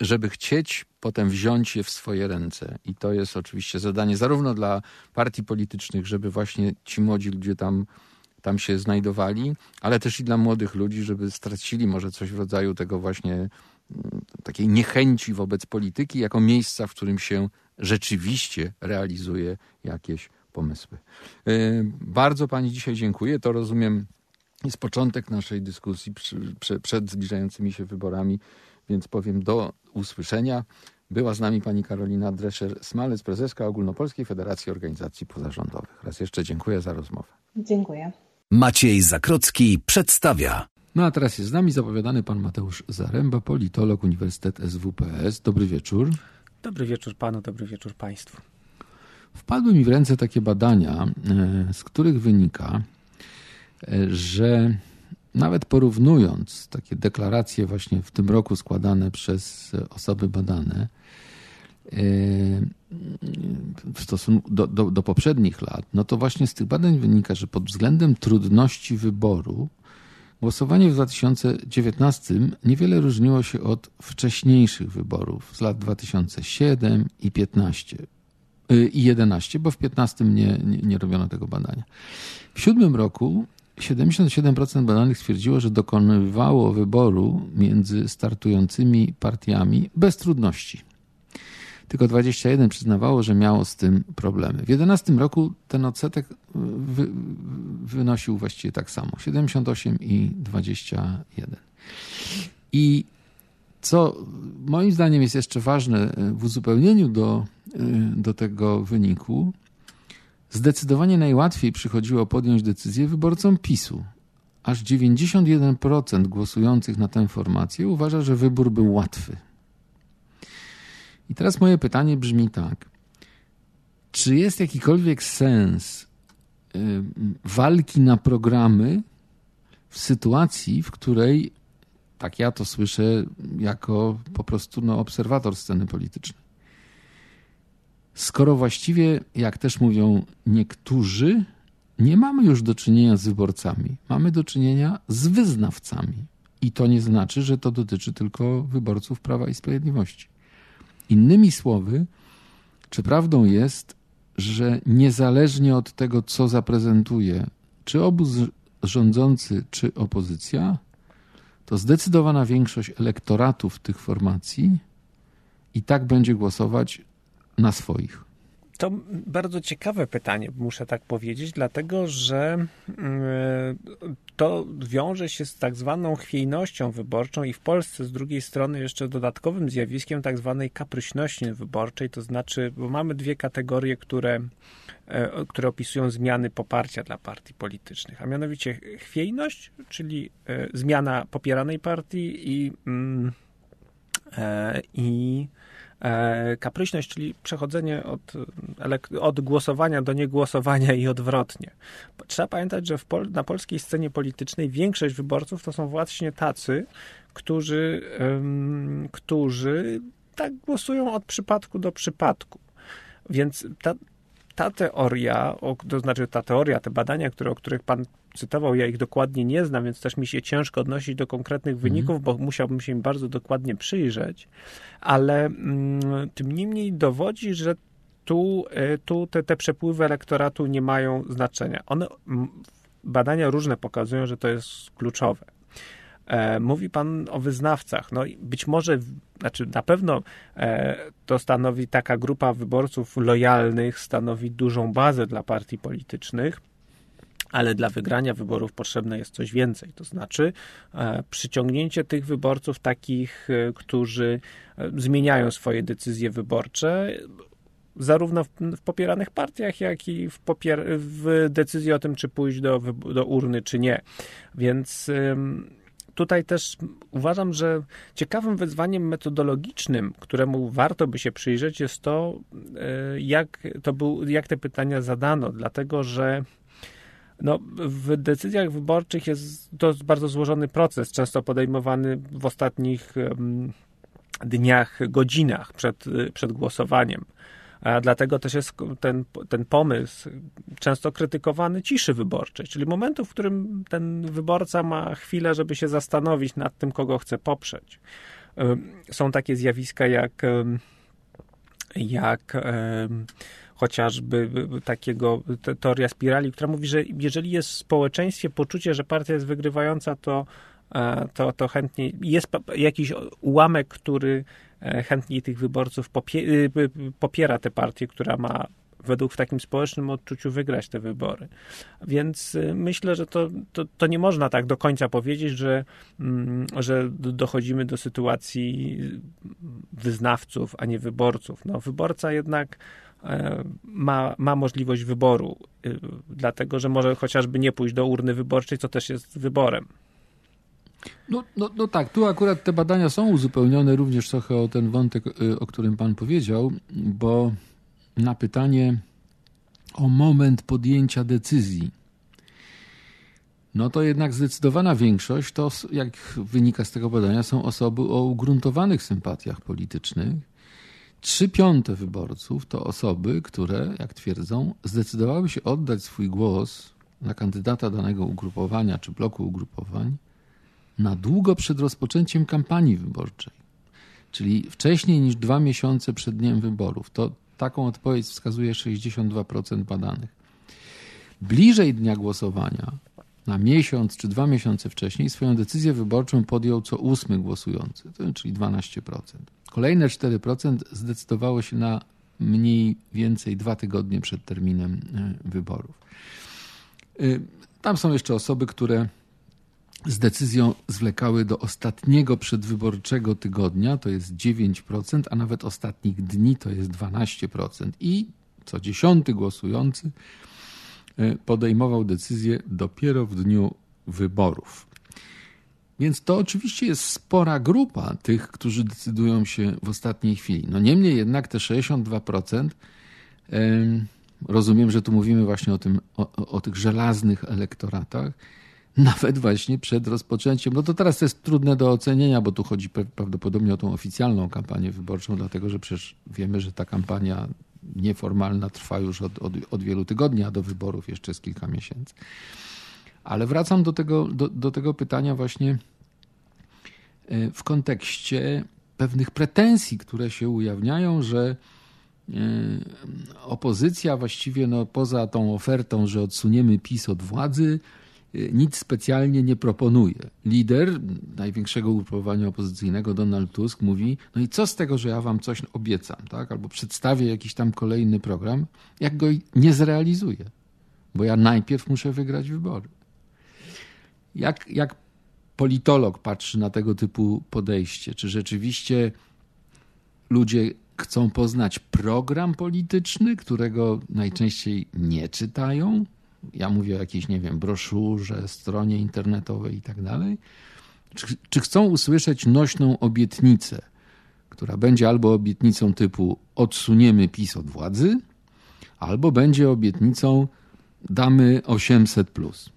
żeby chcieć potem wziąć je w swoje ręce. I to jest oczywiście zadanie zarówno dla partii politycznych, żeby właśnie ci młodzi ludzie tam, tam się znajdowali, ale też i dla młodych ludzi, żeby stracili może coś w rodzaju tego właśnie takiej niechęci wobec polityki jako miejsca, w którym się rzeczywiście realizuje jakieś pomysły. E, bardzo Pani dzisiaj dziękuję. To rozumiem jest początek naszej dyskusji przed zbliżającymi się wyborami, więc powiem do usłyszenia. Była z nami pani Karolina Drescher-Smalec, prezeska Ogólnopolskiej Federacji Organizacji Pozarządowych. Raz jeszcze dziękuję za rozmowę. Dziękuję. Maciej Zakrocki przedstawia. No a teraz jest z nami zapowiadany pan Mateusz Zaręba, politolog Uniwersytet SWPS. Dobry wieczór. Dobry wieczór panu, dobry wieczór państwu. Wpadły mi w ręce takie badania, e, z których wynika, e, że nawet porównując takie deklaracje właśnie w tym roku składane przez osoby badane e, w stosunku do, do, do poprzednich lat, no to właśnie z tych badań wynika, że pod względem trudności wyboru Głosowanie w 2019 niewiele różniło się od wcześniejszych wyborów z lat 2007 i 15 y, i 11, bo w 15 nie, nie, nie robiono tego badania. W siódmym roku 77% badanych stwierdziło, że dokonywało wyboru między startującymi partiami bez trudności. Tylko 21 przyznawało, że miało z tym problemy. W 11 roku ten odsetek wy, wynosił właściwie tak samo 78 i 21. I co moim zdaniem jest jeszcze ważne w uzupełnieniu do, do tego wyniku, zdecydowanie najłatwiej przychodziło podjąć decyzję wyborcom PiSu. Aż 91% głosujących na tę formację uważa, że wybór był łatwy. I teraz moje pytanie brzmi tak. Czy jest jakikolwiek sens y, walki na programy w sytuacji, w której, tak ja to słyszę, jako po prostu no, obserwator sceny politycznej, skoro właściwie, jak też mówią niektórzy, nie mamy już do czynienia z wyborcami, mamy do czynienia z wyznawcami. I to nie znaczy, że to dotyczy tylko wyborców Prawa i Sprawiedliwości. Innymi słowy, czy prawdą jest, że niezależnie od tego, co zaprezentuje, czy obóz rządzący, czy opozycja, to zdecydowana większość elektoratów tych formacji i tak będzie głosować na swoich. To bardzo ciekawe pytanie, muszę tak powiedzieć, dlatego że mm, to wiąże się z tak zwaną chwiejnością wyborczą i w Polsce z drugiej strony jeszcze dodatkowym zjawiskiem tak zwanej kapryśności wyborczej, to znaczy, bo mamy dwie kategorie, które, e, które opisują zmiany poparcia dla partii politycznych, a mianowicie chwiejność, czyli e, zmiana popieranej partii i, mm, e, i kapryśność, czyli przechodzenie od, od głosowania do niegłosowania i odwrotnie. Trzeba pamiętać, że Pol na polskiej scenie politycznej większość wyborców to są właśnie tacy, którzy, którzy tak głosują od przypadku do przypadku. Więc ta, ta teoria, to znaczy ta teoria, te badania, które, o których pan cytował, ja ich dokładnie nie znam, więc też mi się ciężko odnosić do konkretnych mhm. wyników, mm. bo musiałbym się im bardzo dokładnie przyjrzeć, ale mm, tym niemniej dowodzi, że tu, e, tu te, te przepływy elektoratu nie mają znaczenia. One, badania różne pokazują, że to jest kluczowe. E, mówi Pan o wyznawcach. No być może, znaczy na pewno e, to stanowi taka grupa wyborców lojalnych, stanowi dużą bazę dla partii politycznych ale dla wygrania wyborów potrzebne jest coś więcej, to znaczy e, przyciągnięcie tych wyborców takich, którzy zmieniają swoje decyzje wyborcze, zarówno w, w popieranych partiach, jak i w, popier- w decyzji o tym, czy pójść do, do urny, czy nie. Więc tutaj też uważam, że ciekawym wyzwaniem metodologicznym, któremu warto by się przyjrzeć, jest to, e, jak, to był, jak te pytania zadano, dlatego że no, w decyzjach wyborczych jest to bardzo złożony proces, często podejmowany w ostatnich dniach, godzinach przed, przed głosowaniem. Dlatego też jest ten, ten pomysł często krytykowany ciszy wyborczej, czyli momentu, w którym ten wyborca ma chwilę, żeby się zastanowić nad tym, kogo chce poprzeć. Są takie zjawiska jak, jak chociażby takiego teoria spirali, która mówi, że jeżeli jest w społeczeństwie poczucie, że partia jest wygrywająca, to to, to chętnie jest jakiś ułamek, który chętniej tych wyborców popiera tę partię, która ma według w takim społecznym odczuciu wygrać te wybory. Więc y, myślę, że to, to, to nie można tak do końca powiedzieć, że, mm, że dochodzimy do sytuacji wyznawców, a nie wyborców. No, wyborca jednak e, ma, ma możliwość wyboru, y, dlatego że może chociażby nie pójść do urny wyborczej, co też jest wyborem. No, no, no tak, tu akurat te badania są uzupełnione również trochę o ten wątek, y, o którym pan powiedział, bo na pytanie o moment podjęcia decyzji, no to jednak zdecydowana większość to, jak wynika z tego badania, są osoby o ugruntowanych sympatiach politycznych. Trzy piąte wyborców to osoby, które, jak twierdzą, zdecydowały się oddać swój głos na kandydata danego ugrupowania czy bloku ugrupowań na długo przed rozpoczęciem kampanii wyborczej, czyli wcześniej niż dwa miesiące przed dniem wyborów. To Taką odpowiedź wskazuje 62% badanych. Bliżej dnia głosowania, na miesiąc czy dwa miesiące wcześniej, swoją decyzję wyborczą podjął co ósmy głosujący, czyli 12%. Kolejne 4% zdecydowało się na mniej więcej dwa tygodnie przed terminem e, wyborów. E, tam są jeszcze osoby, które z decyzją zwlekały do ostatniego przedwyborczego tygodnia, to jest 9%, a nawet ostatnich dni to jest 12%. I co dziesiąty głosujący e, podejmował decyzję dopiero w dniu wyborów. Więc to oczywiście jest spora grupa tych, którzy decydują się w ostatniej chwili. No niemniej jednak te 62%, rozumiem, że tu mówimy właśnie o, tym, o, o tych żelaznych elektoratach, nawet właśnie przed rozpoczęciem. No to teraz to jest trudne do ocenienia, bo tu chodzi prawdopodobnie o tą oficjalną kampanię wyborczą, dlatego że przecież wiemy, że ta kampania nieformalna trwa już od, od, od wielu tygodni, a do wyborów jeszcze jest kilka miesięcy. Ale wracam do tego, do, do tego pytania właśnie e, w kontekście pewnych pretensji, które się ujawniają, że e, opozycja właściwie no, poza tą ofertą, że odsuniemy PiS od władzy, nic specjalnie nie proponuje. Lider największego ugrupowania opozycyjnego, Donald Tusk, mówi: No i co z tego, że ja wam coś obiecam, tak? albo przedstawię jakiś tam kolejny program, jak go nie zrealizuję, bo ja najpierw muszę wygrać wybory. Jak, jak politolog patrzy na tego typu podejście? Czy rzeczywiście ludzie chcą poznać program polityczny, którego najczęściej nie czytają? Ja mówię o jakiejś, nie wiem, broszurze, stronie internetowej i tak dalej. Czy, chcą usłyszeć nośną obietnicę, która będzie albo obietnicą typu odsuniemy PiS od władzy, albo będzie obietnicą damy 800 plus.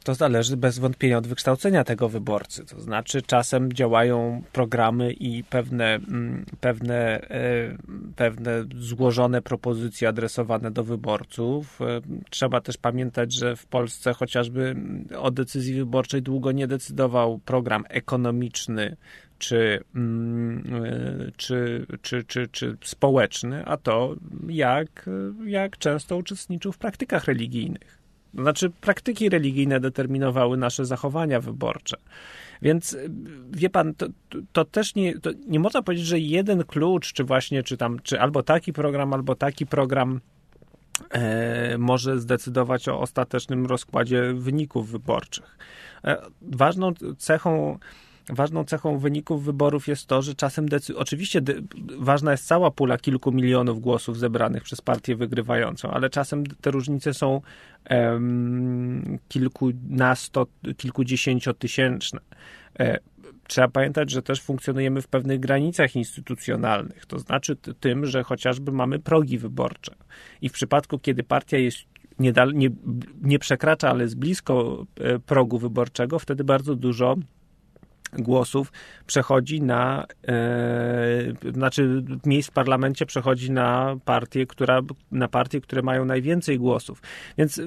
E, to zależy bez wątpienia od wykształcenia tego wyborcy. To znaczy, czasem działają programy i pewne, mm, pewne, e, pewne złożone propozycje adresowane do wyborców. E, trzeba też pamiętać, że w Polsce chociażby o decyzji wyborczej długo nie decydował program ekonomiczny czy, mm, czy, czy, czy, czy społeczny, a to jak, jak często uczestniczył w praktykach religijnych. Znaczy, praktyki religijne determinowały nasze zachowania wyborcze. Więc wie pan, to, to też nie, to nie można powiedzieć, że jeden klucz, czy właśnie, czy tam, czy albo taki program, albo taki program e, może zdecydować o ostatecznym rozkładzie wyników wyborczych. E, ważną cechą ważną cechą wyników wyborów jest to, że czasem decy- oczywiście de- ważna jest cała pula kilku milionów głosów zebranych przez partię wygrywającą, ale czasem te różnice są em, kilkunasto, kilkudziesięciotysięczne. E, trzeba pamiętać, że też funkcjonujemy w pewnych granicach instytucjonalnych, to znaczy tym, że chociażby mamy progi wyborcze. I w przypadku, kiedy partia jest nie, nie, nie przekracza, ale jest blisko e, progu wyborczego, wtedy bardzo dużo głosów przechodzi na, e, znaczy miejsc w parlamencie przechodzi na partie, która, na partie, które mają najwięcej głosów. Więc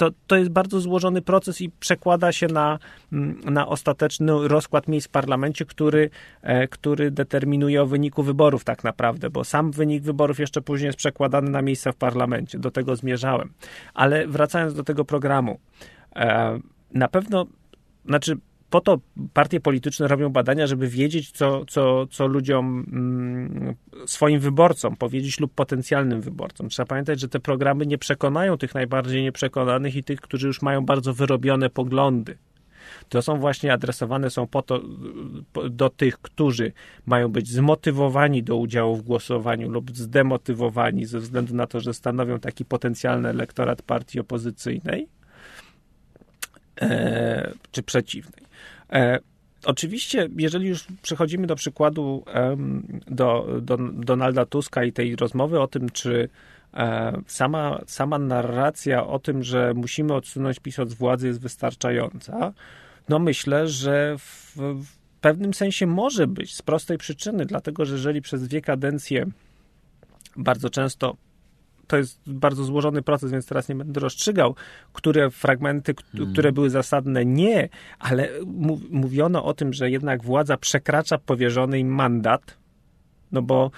to, to jest bardzo złożony proces i przekłada się na, na ostateczny rozkład miejsc w parlamencie, który, e, który determinuje o wyniku wyborów tak naprawdę, bo sam wynik wyborów jeszcze później jest przekładany na miejsca w parlamencie. Do tego zmierzałem. Ale wracając do tego programu. Na pewno, znaczy po to partie polityczne robią badania, żeby wiedzieć, co, co, co ludziom, mm, swoim wyborcom powiedzieć lub potencjalnym wyborcom. Trzeba pamiętać, że te programy nie przekonają tych najbardziej nieprzekonanych i tych, którzy już mają bardzo wyrobione poglądy. To są właśnie adresowane są po to do tych, którzy mają być zmotywowani do udziału w głosowaniu lub zdemotywowani ze względu na to, że stanowią taki potencjalny elektorat partii opozycyjnej e, czy przeciwnej. E, oczywiście, jeżeli już przechodzimy do przykładu do, do Donalda Tuska i tej rozmowy o tym, czy e, sama, sama narracja o tym, że musimy odsunąć PiS od władzy jest wystarczająca, no myślę, że w, w pewnym sensie może być z prostej przyczyny, dlatego że jeżeli przez dwie kadencje bardzo często to jest bardzo złożony proces, więc teraz nie będę rozstrzygał, które fragmenty, hmm. które były zasadne, nie, ale mówiono o tym, że jednak władza przekracza powierzony im mandat, no bo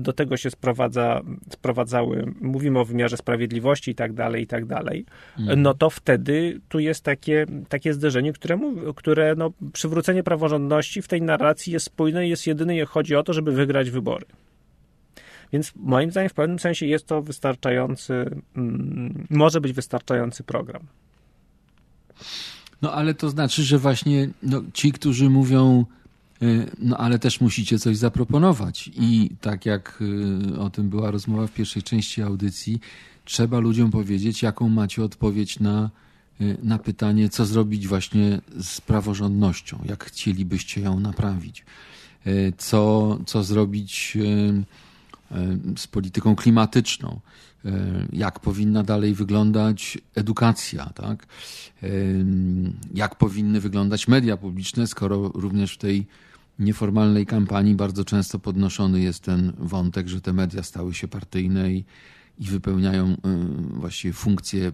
do tego się sprowadza, sprowadzały, mówimy o wymiarze sprawiedliwości i tak dalej, i tak dalej, hmm. no to wtedy tu jest takie, takie zderzenie, które, które no, przywrócenie praworządności w tej narracji jest spójne i jest jedyne, chodzi o to, żeby wygrać wybory. Więc moim zdaniem w pewnym sensie jest to wystarczający, mm, może być wystarczający program. No ale to znaczy, że właśnie no, ci, którzy mówią, y, no ale też musicie coś zaproponować. I tak jak y, o tym była rozmowa w pierwszej części audycji, trzeba ludziom powiedzieć, jaką macie odpowiedź na, y, na pytanie, co zrobić właśnie z praworządnością, jak chcielibyście ją naprawić, co, co zrobić z polityką klimatyczną, e, jak powinna dalej wyglądać edukacja, tak? E, jak powinny wyglądać media publiczne, skoro również w tej nieformalnej kampanii bardzo często podnoszony jest ten wątek, że te media stały się partyjne i, i wypełniają właściwie funkcje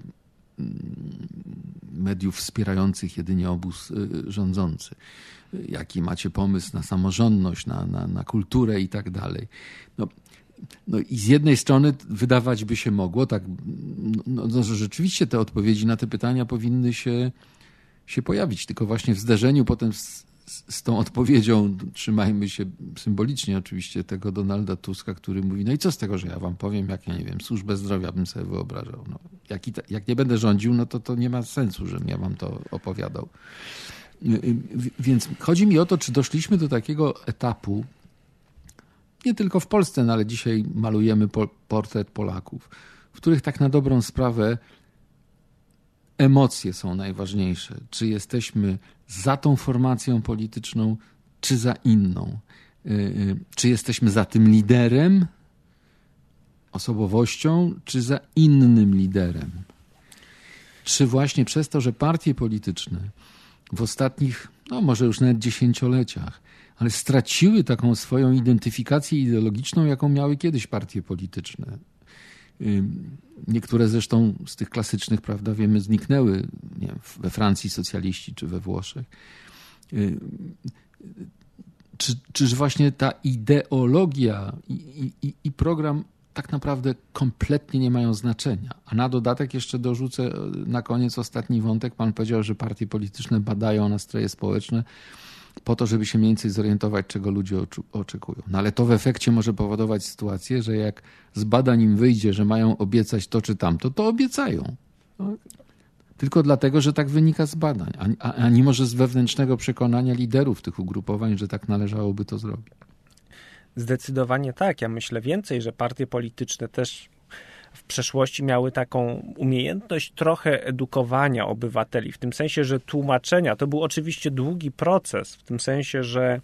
mediów wspierających jedynie obóz rządzący. Jaki macie pomysł na samorządność, na, na, na kulturę i tak dalej. No, no i z jednej strony wydawać by się mogło, tak, no, no, że rzeczywiście te odpowiedzi na te pytania powinny się, się pojawić, tylko właśnie w zderzeniu potem z, z tą odpowiedzią, trzymajmy się symbolicznie oczywiście tego Donalda Tuska, który mówi, no i co z tego, że ja wam powiem, jak ja nie wiem, służbę zdrowia bym sobie wyobrażał. No, jak, i, jak nie będę rządził, no to to nie ma sensu, żebym ja wam to opowiadał. Y, y, więc chodzi mi o to, czy doszliśmy do takiego etapu, nie tylko w Polsce, no ale dzisiaj malujemy portret Polaków, w których tak na dobrą sprawę emocje są najważniejsze. Czy jesteśmy za tą formacją polityczną, czy za inną? Y, y, czy jesteśmy za tym liderem, osobowością, czy za innym liderem? Czy właśnie przez to, że partie polityczne w ostatnich, no może już nawet dziesięcioleciach, ale straciły taką swoją identyfikację ideologiczną, jaką miały kiedyś partie polityczne. Niektóre zresztą z tych klasycznych, prawda, wiemy, zniknęły wiem, we Francji socjaliści czy we Włoszech. Czy, czyż właśnie ta ideologia i, i, i program tak naprawdę kompletnie nie mają znaczenia. A na dodatek jeszcze dorzucę na koniec ostatni wątek. Pan powiedział, że partie polityczne badają nastroje społeczne po to, żeby się mniej więcej zorientować, czego ludzie oczekują. No ale to w efekcie może powodować sytuację, że jak z badań im wyjdzie, że mają obiecać to czy tamto, to obiecają. No, tylko dlatego, że tak wynika z badań, a, a nie może z wewnętrznego przekonania liderów tych ugrupowań, że tak należałoby to zrobić. Zdecydowanie tak. Ja myślę więcej, że partie polityczne też w przeszłości miały taką umiejętność trochę edukowania obywateli, w tym sensie, że tłumaczenia, to był oczywiście długi proces, w tym sensie, że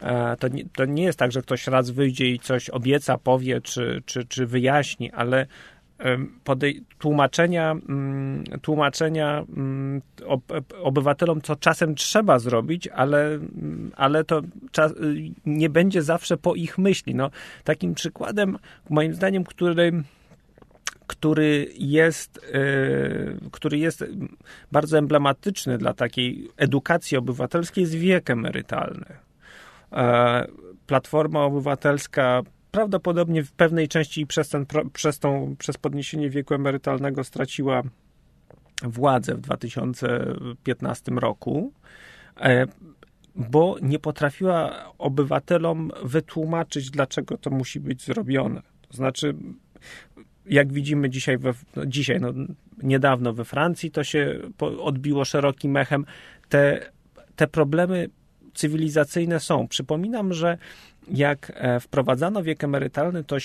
e, to nie, to nie jest tak, że ktoś raz wyjdzie i coś obieca, powie czy, czy, czy wyjaśni, ale podej- tłumaczenia, mm, tłumaczenia mm, obywatelom, co czasem trzeba zrobić, ale, mm, ale to nie będzie zawsze po ich myśli. No, takim przykładem, moim zdaniem, który który jest, e, który jest bardzo emblematyczny dla takiej edukacji obywatelskiej, jest wiek emerytalny. E, Platforma Obywatelska prawdopodobnie w pewnej części przez, ten, przez, tą, przez podniesienie wieku emerytalnego straciła władzę w 2015 roku, e, bo nie potrafiła obywatelom wytłumaczyć, dlaczego to musi być zrobione. To znaczy, jak widzimy dzisiaj, we, no dzisiaj no, niedawno we Francji, to się odbiło szerokim echem. Te, te problemy cywilizacyjne są. Przypominam, że jak e, wprowadzano wiek emerytalny, to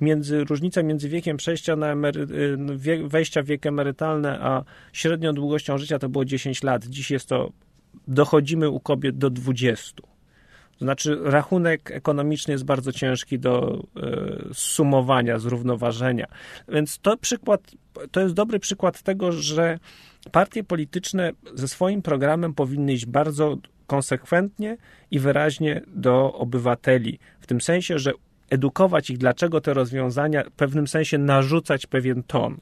między, różnica między wiekiem przejścia na emery, y, wejścia w wiek emerytalny, a średnią długością życia to było 10 lat. Dziś jest to, dochodzimy u kobiet do 20. Znaczy, rachunek ekonomiczny jest bardzo ciężki do y, sumowania, zrównoważenia. Więc to przykład, to jest dobry przykład tego, że partie polityczne ze swoim programem powinny iść bardzo konsekwentnie i wyraźnie do obywateli. W tym sensie, że edukować ich, dlaczego te rozwiązania, w pewnym sensie narzucać pewien ton,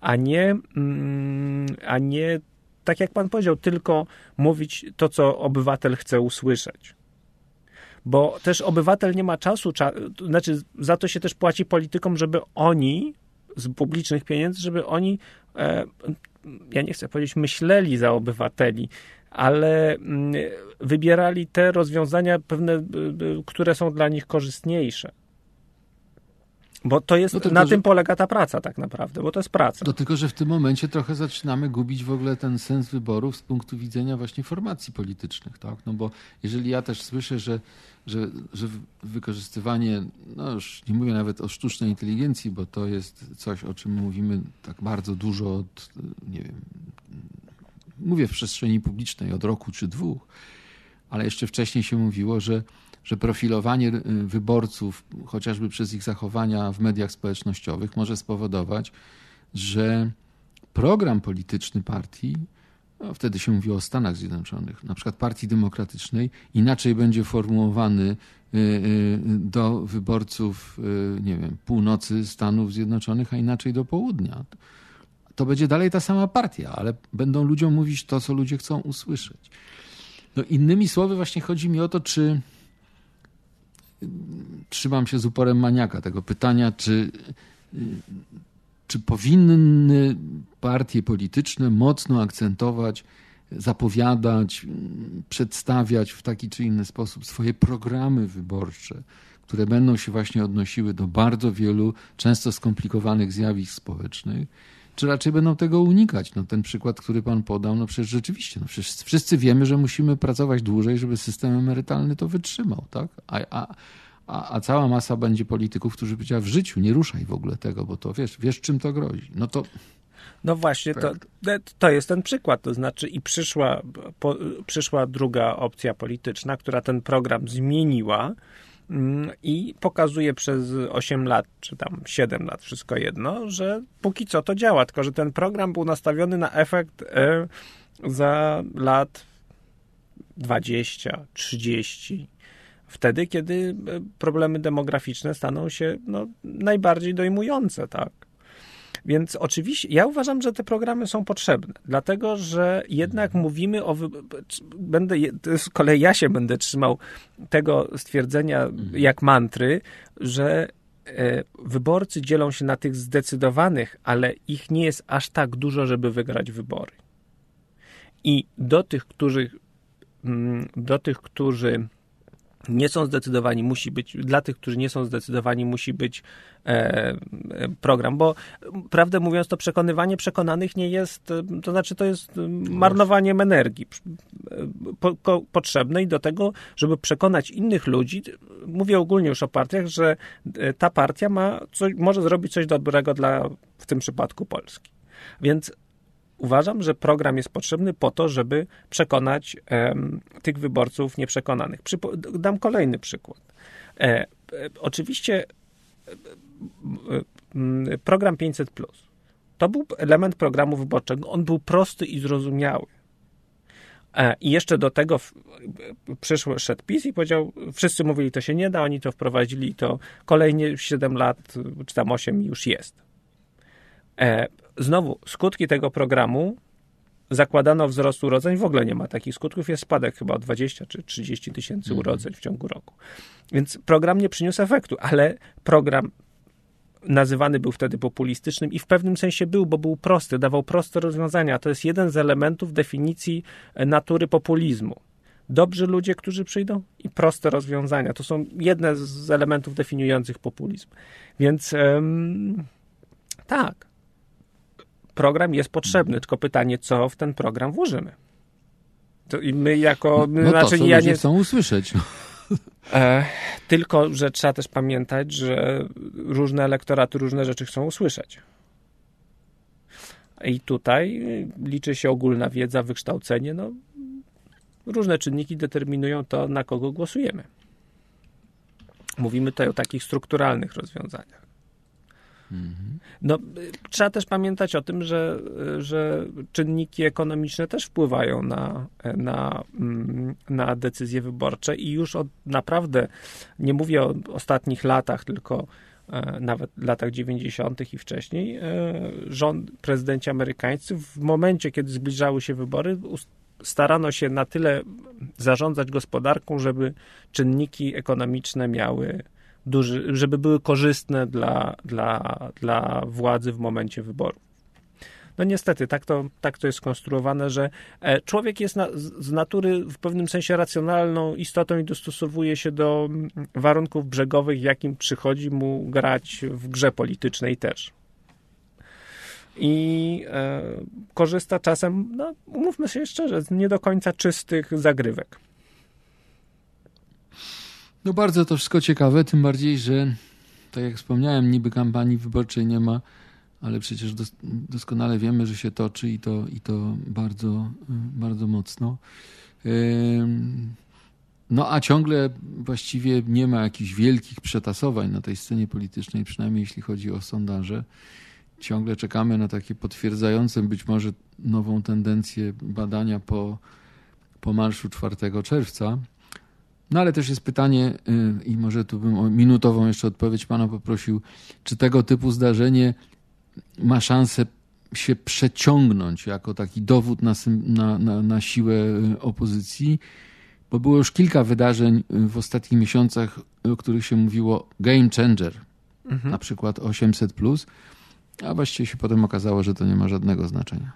a nie, mm, a nie tak jak pan powiedział, tylko mówić to, co obywatel chce usłyszeć. Bo też obywatel nie ma czasu, cza- znaczy za to się też płaci politykom, żeby oni z publicznych pieniędzy, żeby oni, e, ja nie chcę powiedzieć, myśleli za obywateli, ale mm, wybierali te rozwiązania pewne, które są dla nich korzystniejsze. Bo to jest, no tylko, na że... tym polega ta praca tak naprawdę, bo to jest praca. No tylko, że w tym momencie trochę zaczynamy gubić w ogóle ten sens wyborów z punktu widzenia właśnie formacji politycznych, tak? No bo jeżeli ja też słyszę, że, że, że wykorzystywanie, no już nie mówię nawet o sztucznej inteligencji, bo to jest coś, o czym mówimy tak bardzo dużo od, nie wiem, mówię w przestrzeni publicznej od roku czy dwóch, ale jeszcze wcześniej się mówiło, że, że profilowanie y, wyborców, chociażby przez ich zachowania w mediach społecznościowych, może spowodować, że program polityczny partii, no wtedy się mówiło o Stanach Zjednoczonych, na przykład Partii Demokratycznej, inaczej będzie formułowany y, y, do wyborców, nie wiem, północy Stanów Zjednoczonych, a inaczej do południa to będzie dalej ta sama partia, ale będą ludziom mówić to, co ludzie chcą usłyszeć. No innymi słowy, właśnie chodzi mi o to, czy trzymam się z uporem maniaka tego pytania, czy, czy powinny partie polityczne mocno akcentować, zapowiadać, przedstawiać w taki czy inny sposób swoje programy wyborcze, które będą się właśnie odnosiły do bardzo wielu, często skomplikowanych zjawisk społecznych czy raczej będą tego unikać? No, ten przykład, który pan podał, no przecież rzeczywiście, no przecież wszyscy wiemy, że musimy pracować dłużej, żeby system emerytalny to wytrzymał, tak? A, a, a, a cała masa będzie polityków, którzy powiedziała w życiu nie ruszaj w ogóle tego, bo to wiesz, wiesz czym to grozi. No to no właśnie, to, tak. to jest ten przykład. To znaczy, i przyszła, po, przyszła druga opcja polityczna, która ten program zmieniła Mm, i pokazuje przez 8 lat, czy tam 7 lat, wszystko jedno, że póki co to działa, tylko że ten program był nastawiony na efekt e, za lat 20, 30. Wtedy, kiedy e, problemy demograficzne staną się no, najbardziej dojmujące, tak? Więc oczywiście ja uważam, że te programy są potrzebne, dlatego że jednak mhm. mówimy o. Będę, z kolei ja się będę trzymał tego stwierdzenia mhm. jak mantry, że e, wyborcy dzielą się na tych zdecydowanych, ale ich nie jest aż tak dużo, żeby wygrać wybory. I do tych, którzy mm, do tych, którzy nie są zdecydowani, musi być, dla tych, którzy nie są zdecydowani, musi być e, e, program, bo prawdę mówiąc, to przekonywanie przekonanych nie jest, e, to znaczy to jest marnowaniem energii po, po, potrzebnej do tego, żeby przekonać innych ludzi, mówię ogólnie już o partiach, że e, ta partia ma coś, może zrobić coś dobrego dla, w tym przypadku Polski. Więc uważam, że program jest potrzebny po to, żeby przekonać tych wyborców nieprzekonanych. dam kolejny przykład. E, e, oczywiście e, program 500 to był element programu wyborczego. On był prosty i zrozumiały. I jeszcze do tego przyszły, szedł PiS i powiedział, wszyscy mówili, to się nie da, oni to wprowadzili to kolejnie 7 lat, czy tam 8 już jest. E, znowu, skutki tego programu zakładano wzrost urodzeń, w ogóle nie ma takich skutków, jest spadek chyba o 20 czy 30 tysięcy mhm. urodzeń w ciągu roku. Więc program nie przyniósł efektu, ale program nazywany był wtedy populistycznym i w pewnym sensie był, bo był prosty, dawał proste rozwiązania. To jest jeden z elementów definicji natury populizmu. Dobrzy ludzie, którzy przyjdą i proste rozwiązania. To są jedne z elementów definiujących populizm. Więc um, tak, program jest potrzebny, tylko pytanie, co w ten program włożymy. To I my jako... No, no znaczy, to, co ja nie chcą usłyszeć. E, tylko, że trzeba też pamiętać, że różne elektoraty różne rzeczy chcą usłyszeć. I tutaj liczy się ogólna wiedza, wykształcenie. No, różne czynniki determinują to, na kogo głosujemy. Mówimy tutaj o takich strukturalnych rozwiązaniach. No, trzeba też pamiętać o tym, że, że czynniki ekonomiczne też wpływają na, na, mm, na decyzje wyborcze i już od naprawdę, nie mówię o ostatnich latach, tylko e, nawet latach 90. i wcześniej, e, rząd, prezydenci amerykańscy w momencie, kiedy zbliżały się wybory, starano się na tyle zarządzać gospodarką, żeby czynniki ekonomiczne miały duży, żeby były korzystne dla, dla, dla władzy w momencie wyboru. No niestety, tak to, tak to jest skonstruowane, że e, człowiek jest na, z natury w pewnym sensie racjonalną istotą i dostosowuje się do mm, warunków brzegowych, jakim przychodzi mu grać w grze politycznej też. I e, korzysta czasem, no umówmy się szczerze, z nie do końca czystych zagrywek. No bardzo to wszystko ciekawe, tym bardziej, że tak jak wspomniałem, niby kampanii wyborczej nie ma, ale przecież dos doskonale wiemy, że się toczy i to, i to bardzo, bardzo mocno. No a ciągle właściwie nie ma jakichś wielkich przetasowań na tej scenie politycznej, przynajmniej jeśli chodzi o sondaże. Ciągle czekamy na takie potwierdzające być może nową tendencję badania po, po marszu 4 czerwca. No ale też jest pytanie, y, i może tu bym o minutową jeszcze odpowiedź pana poprosił, czy tego typu zdarzenie ma szansę się przeciągnąć jako taki dowód na, na, na, na siłę y, opozycji, bo było już kilka wydarzeń y, w ostatnich miesiącach, o których się mówiło game changer, mhm. na przykład 800, a właściwie się potem okazało, że to nie ma żadnego znaczenia.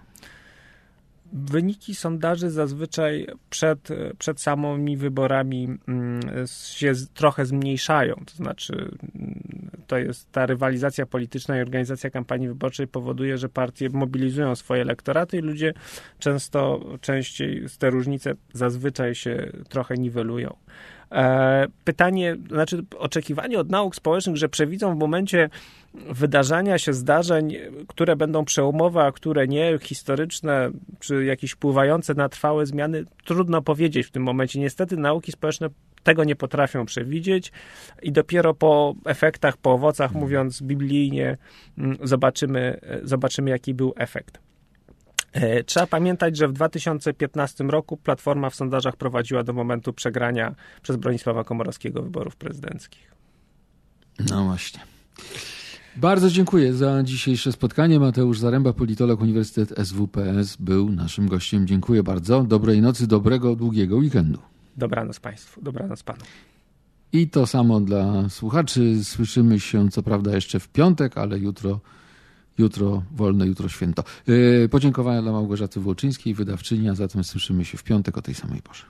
Wyniki sondaży zazwyczaj przed, przed samymi wyborami mm, się trochę zmniejszają. To znaczy, mm, to jest ta rywalizacja polityczna i organizacja kampanii wyborczej powoduje, że partie mobilizują swoje elektoraty i ludzie często, częściej te różnice zazwyczaj się trochę niwelują. E, pytanie, znaczy oczekiwanie od nauk społecznych, że przewidzą w momencie wydarzania się zdarzeń, które będą przełomowe, a które nie, historyczne, czy jakieś wpływające na trwałe zmiany, trudno powiedzieć w tym momencie. Niestety nauki społeczne tego nie potrafią przewidzieć i dopiero po efektach, po owocach, mówiąc biblijnie, mm, zobaczymy, zobaczymy jaki był efekt. E, trzeba pamiętać, że w 2015 roku Platforma w sondażach prowadziła do momentu przegrania przez Bronisława Komorowskiego wyborów prezydenckich. No właśnie. Bardzo dziękuję za dzisiejsze spotkanie. Mateusz Zaręba, politolog Uniwersytet SWPS był naszym gościem. Dziękuję bardzo. Dobrej nocy, dobrego, długiego weekendu. Dobranoc Państwu, dobranoc Panu. I to samo dla słuchaczy. Słyszymy się co prawda jeszcze w piątek, ale jutro jutro wolne, jutro święto. Yy, podziękowania dla Małgorzaty Włóczyńskiej, wydawczyni, a zatem słyszymy się w piątek o tej samej porze.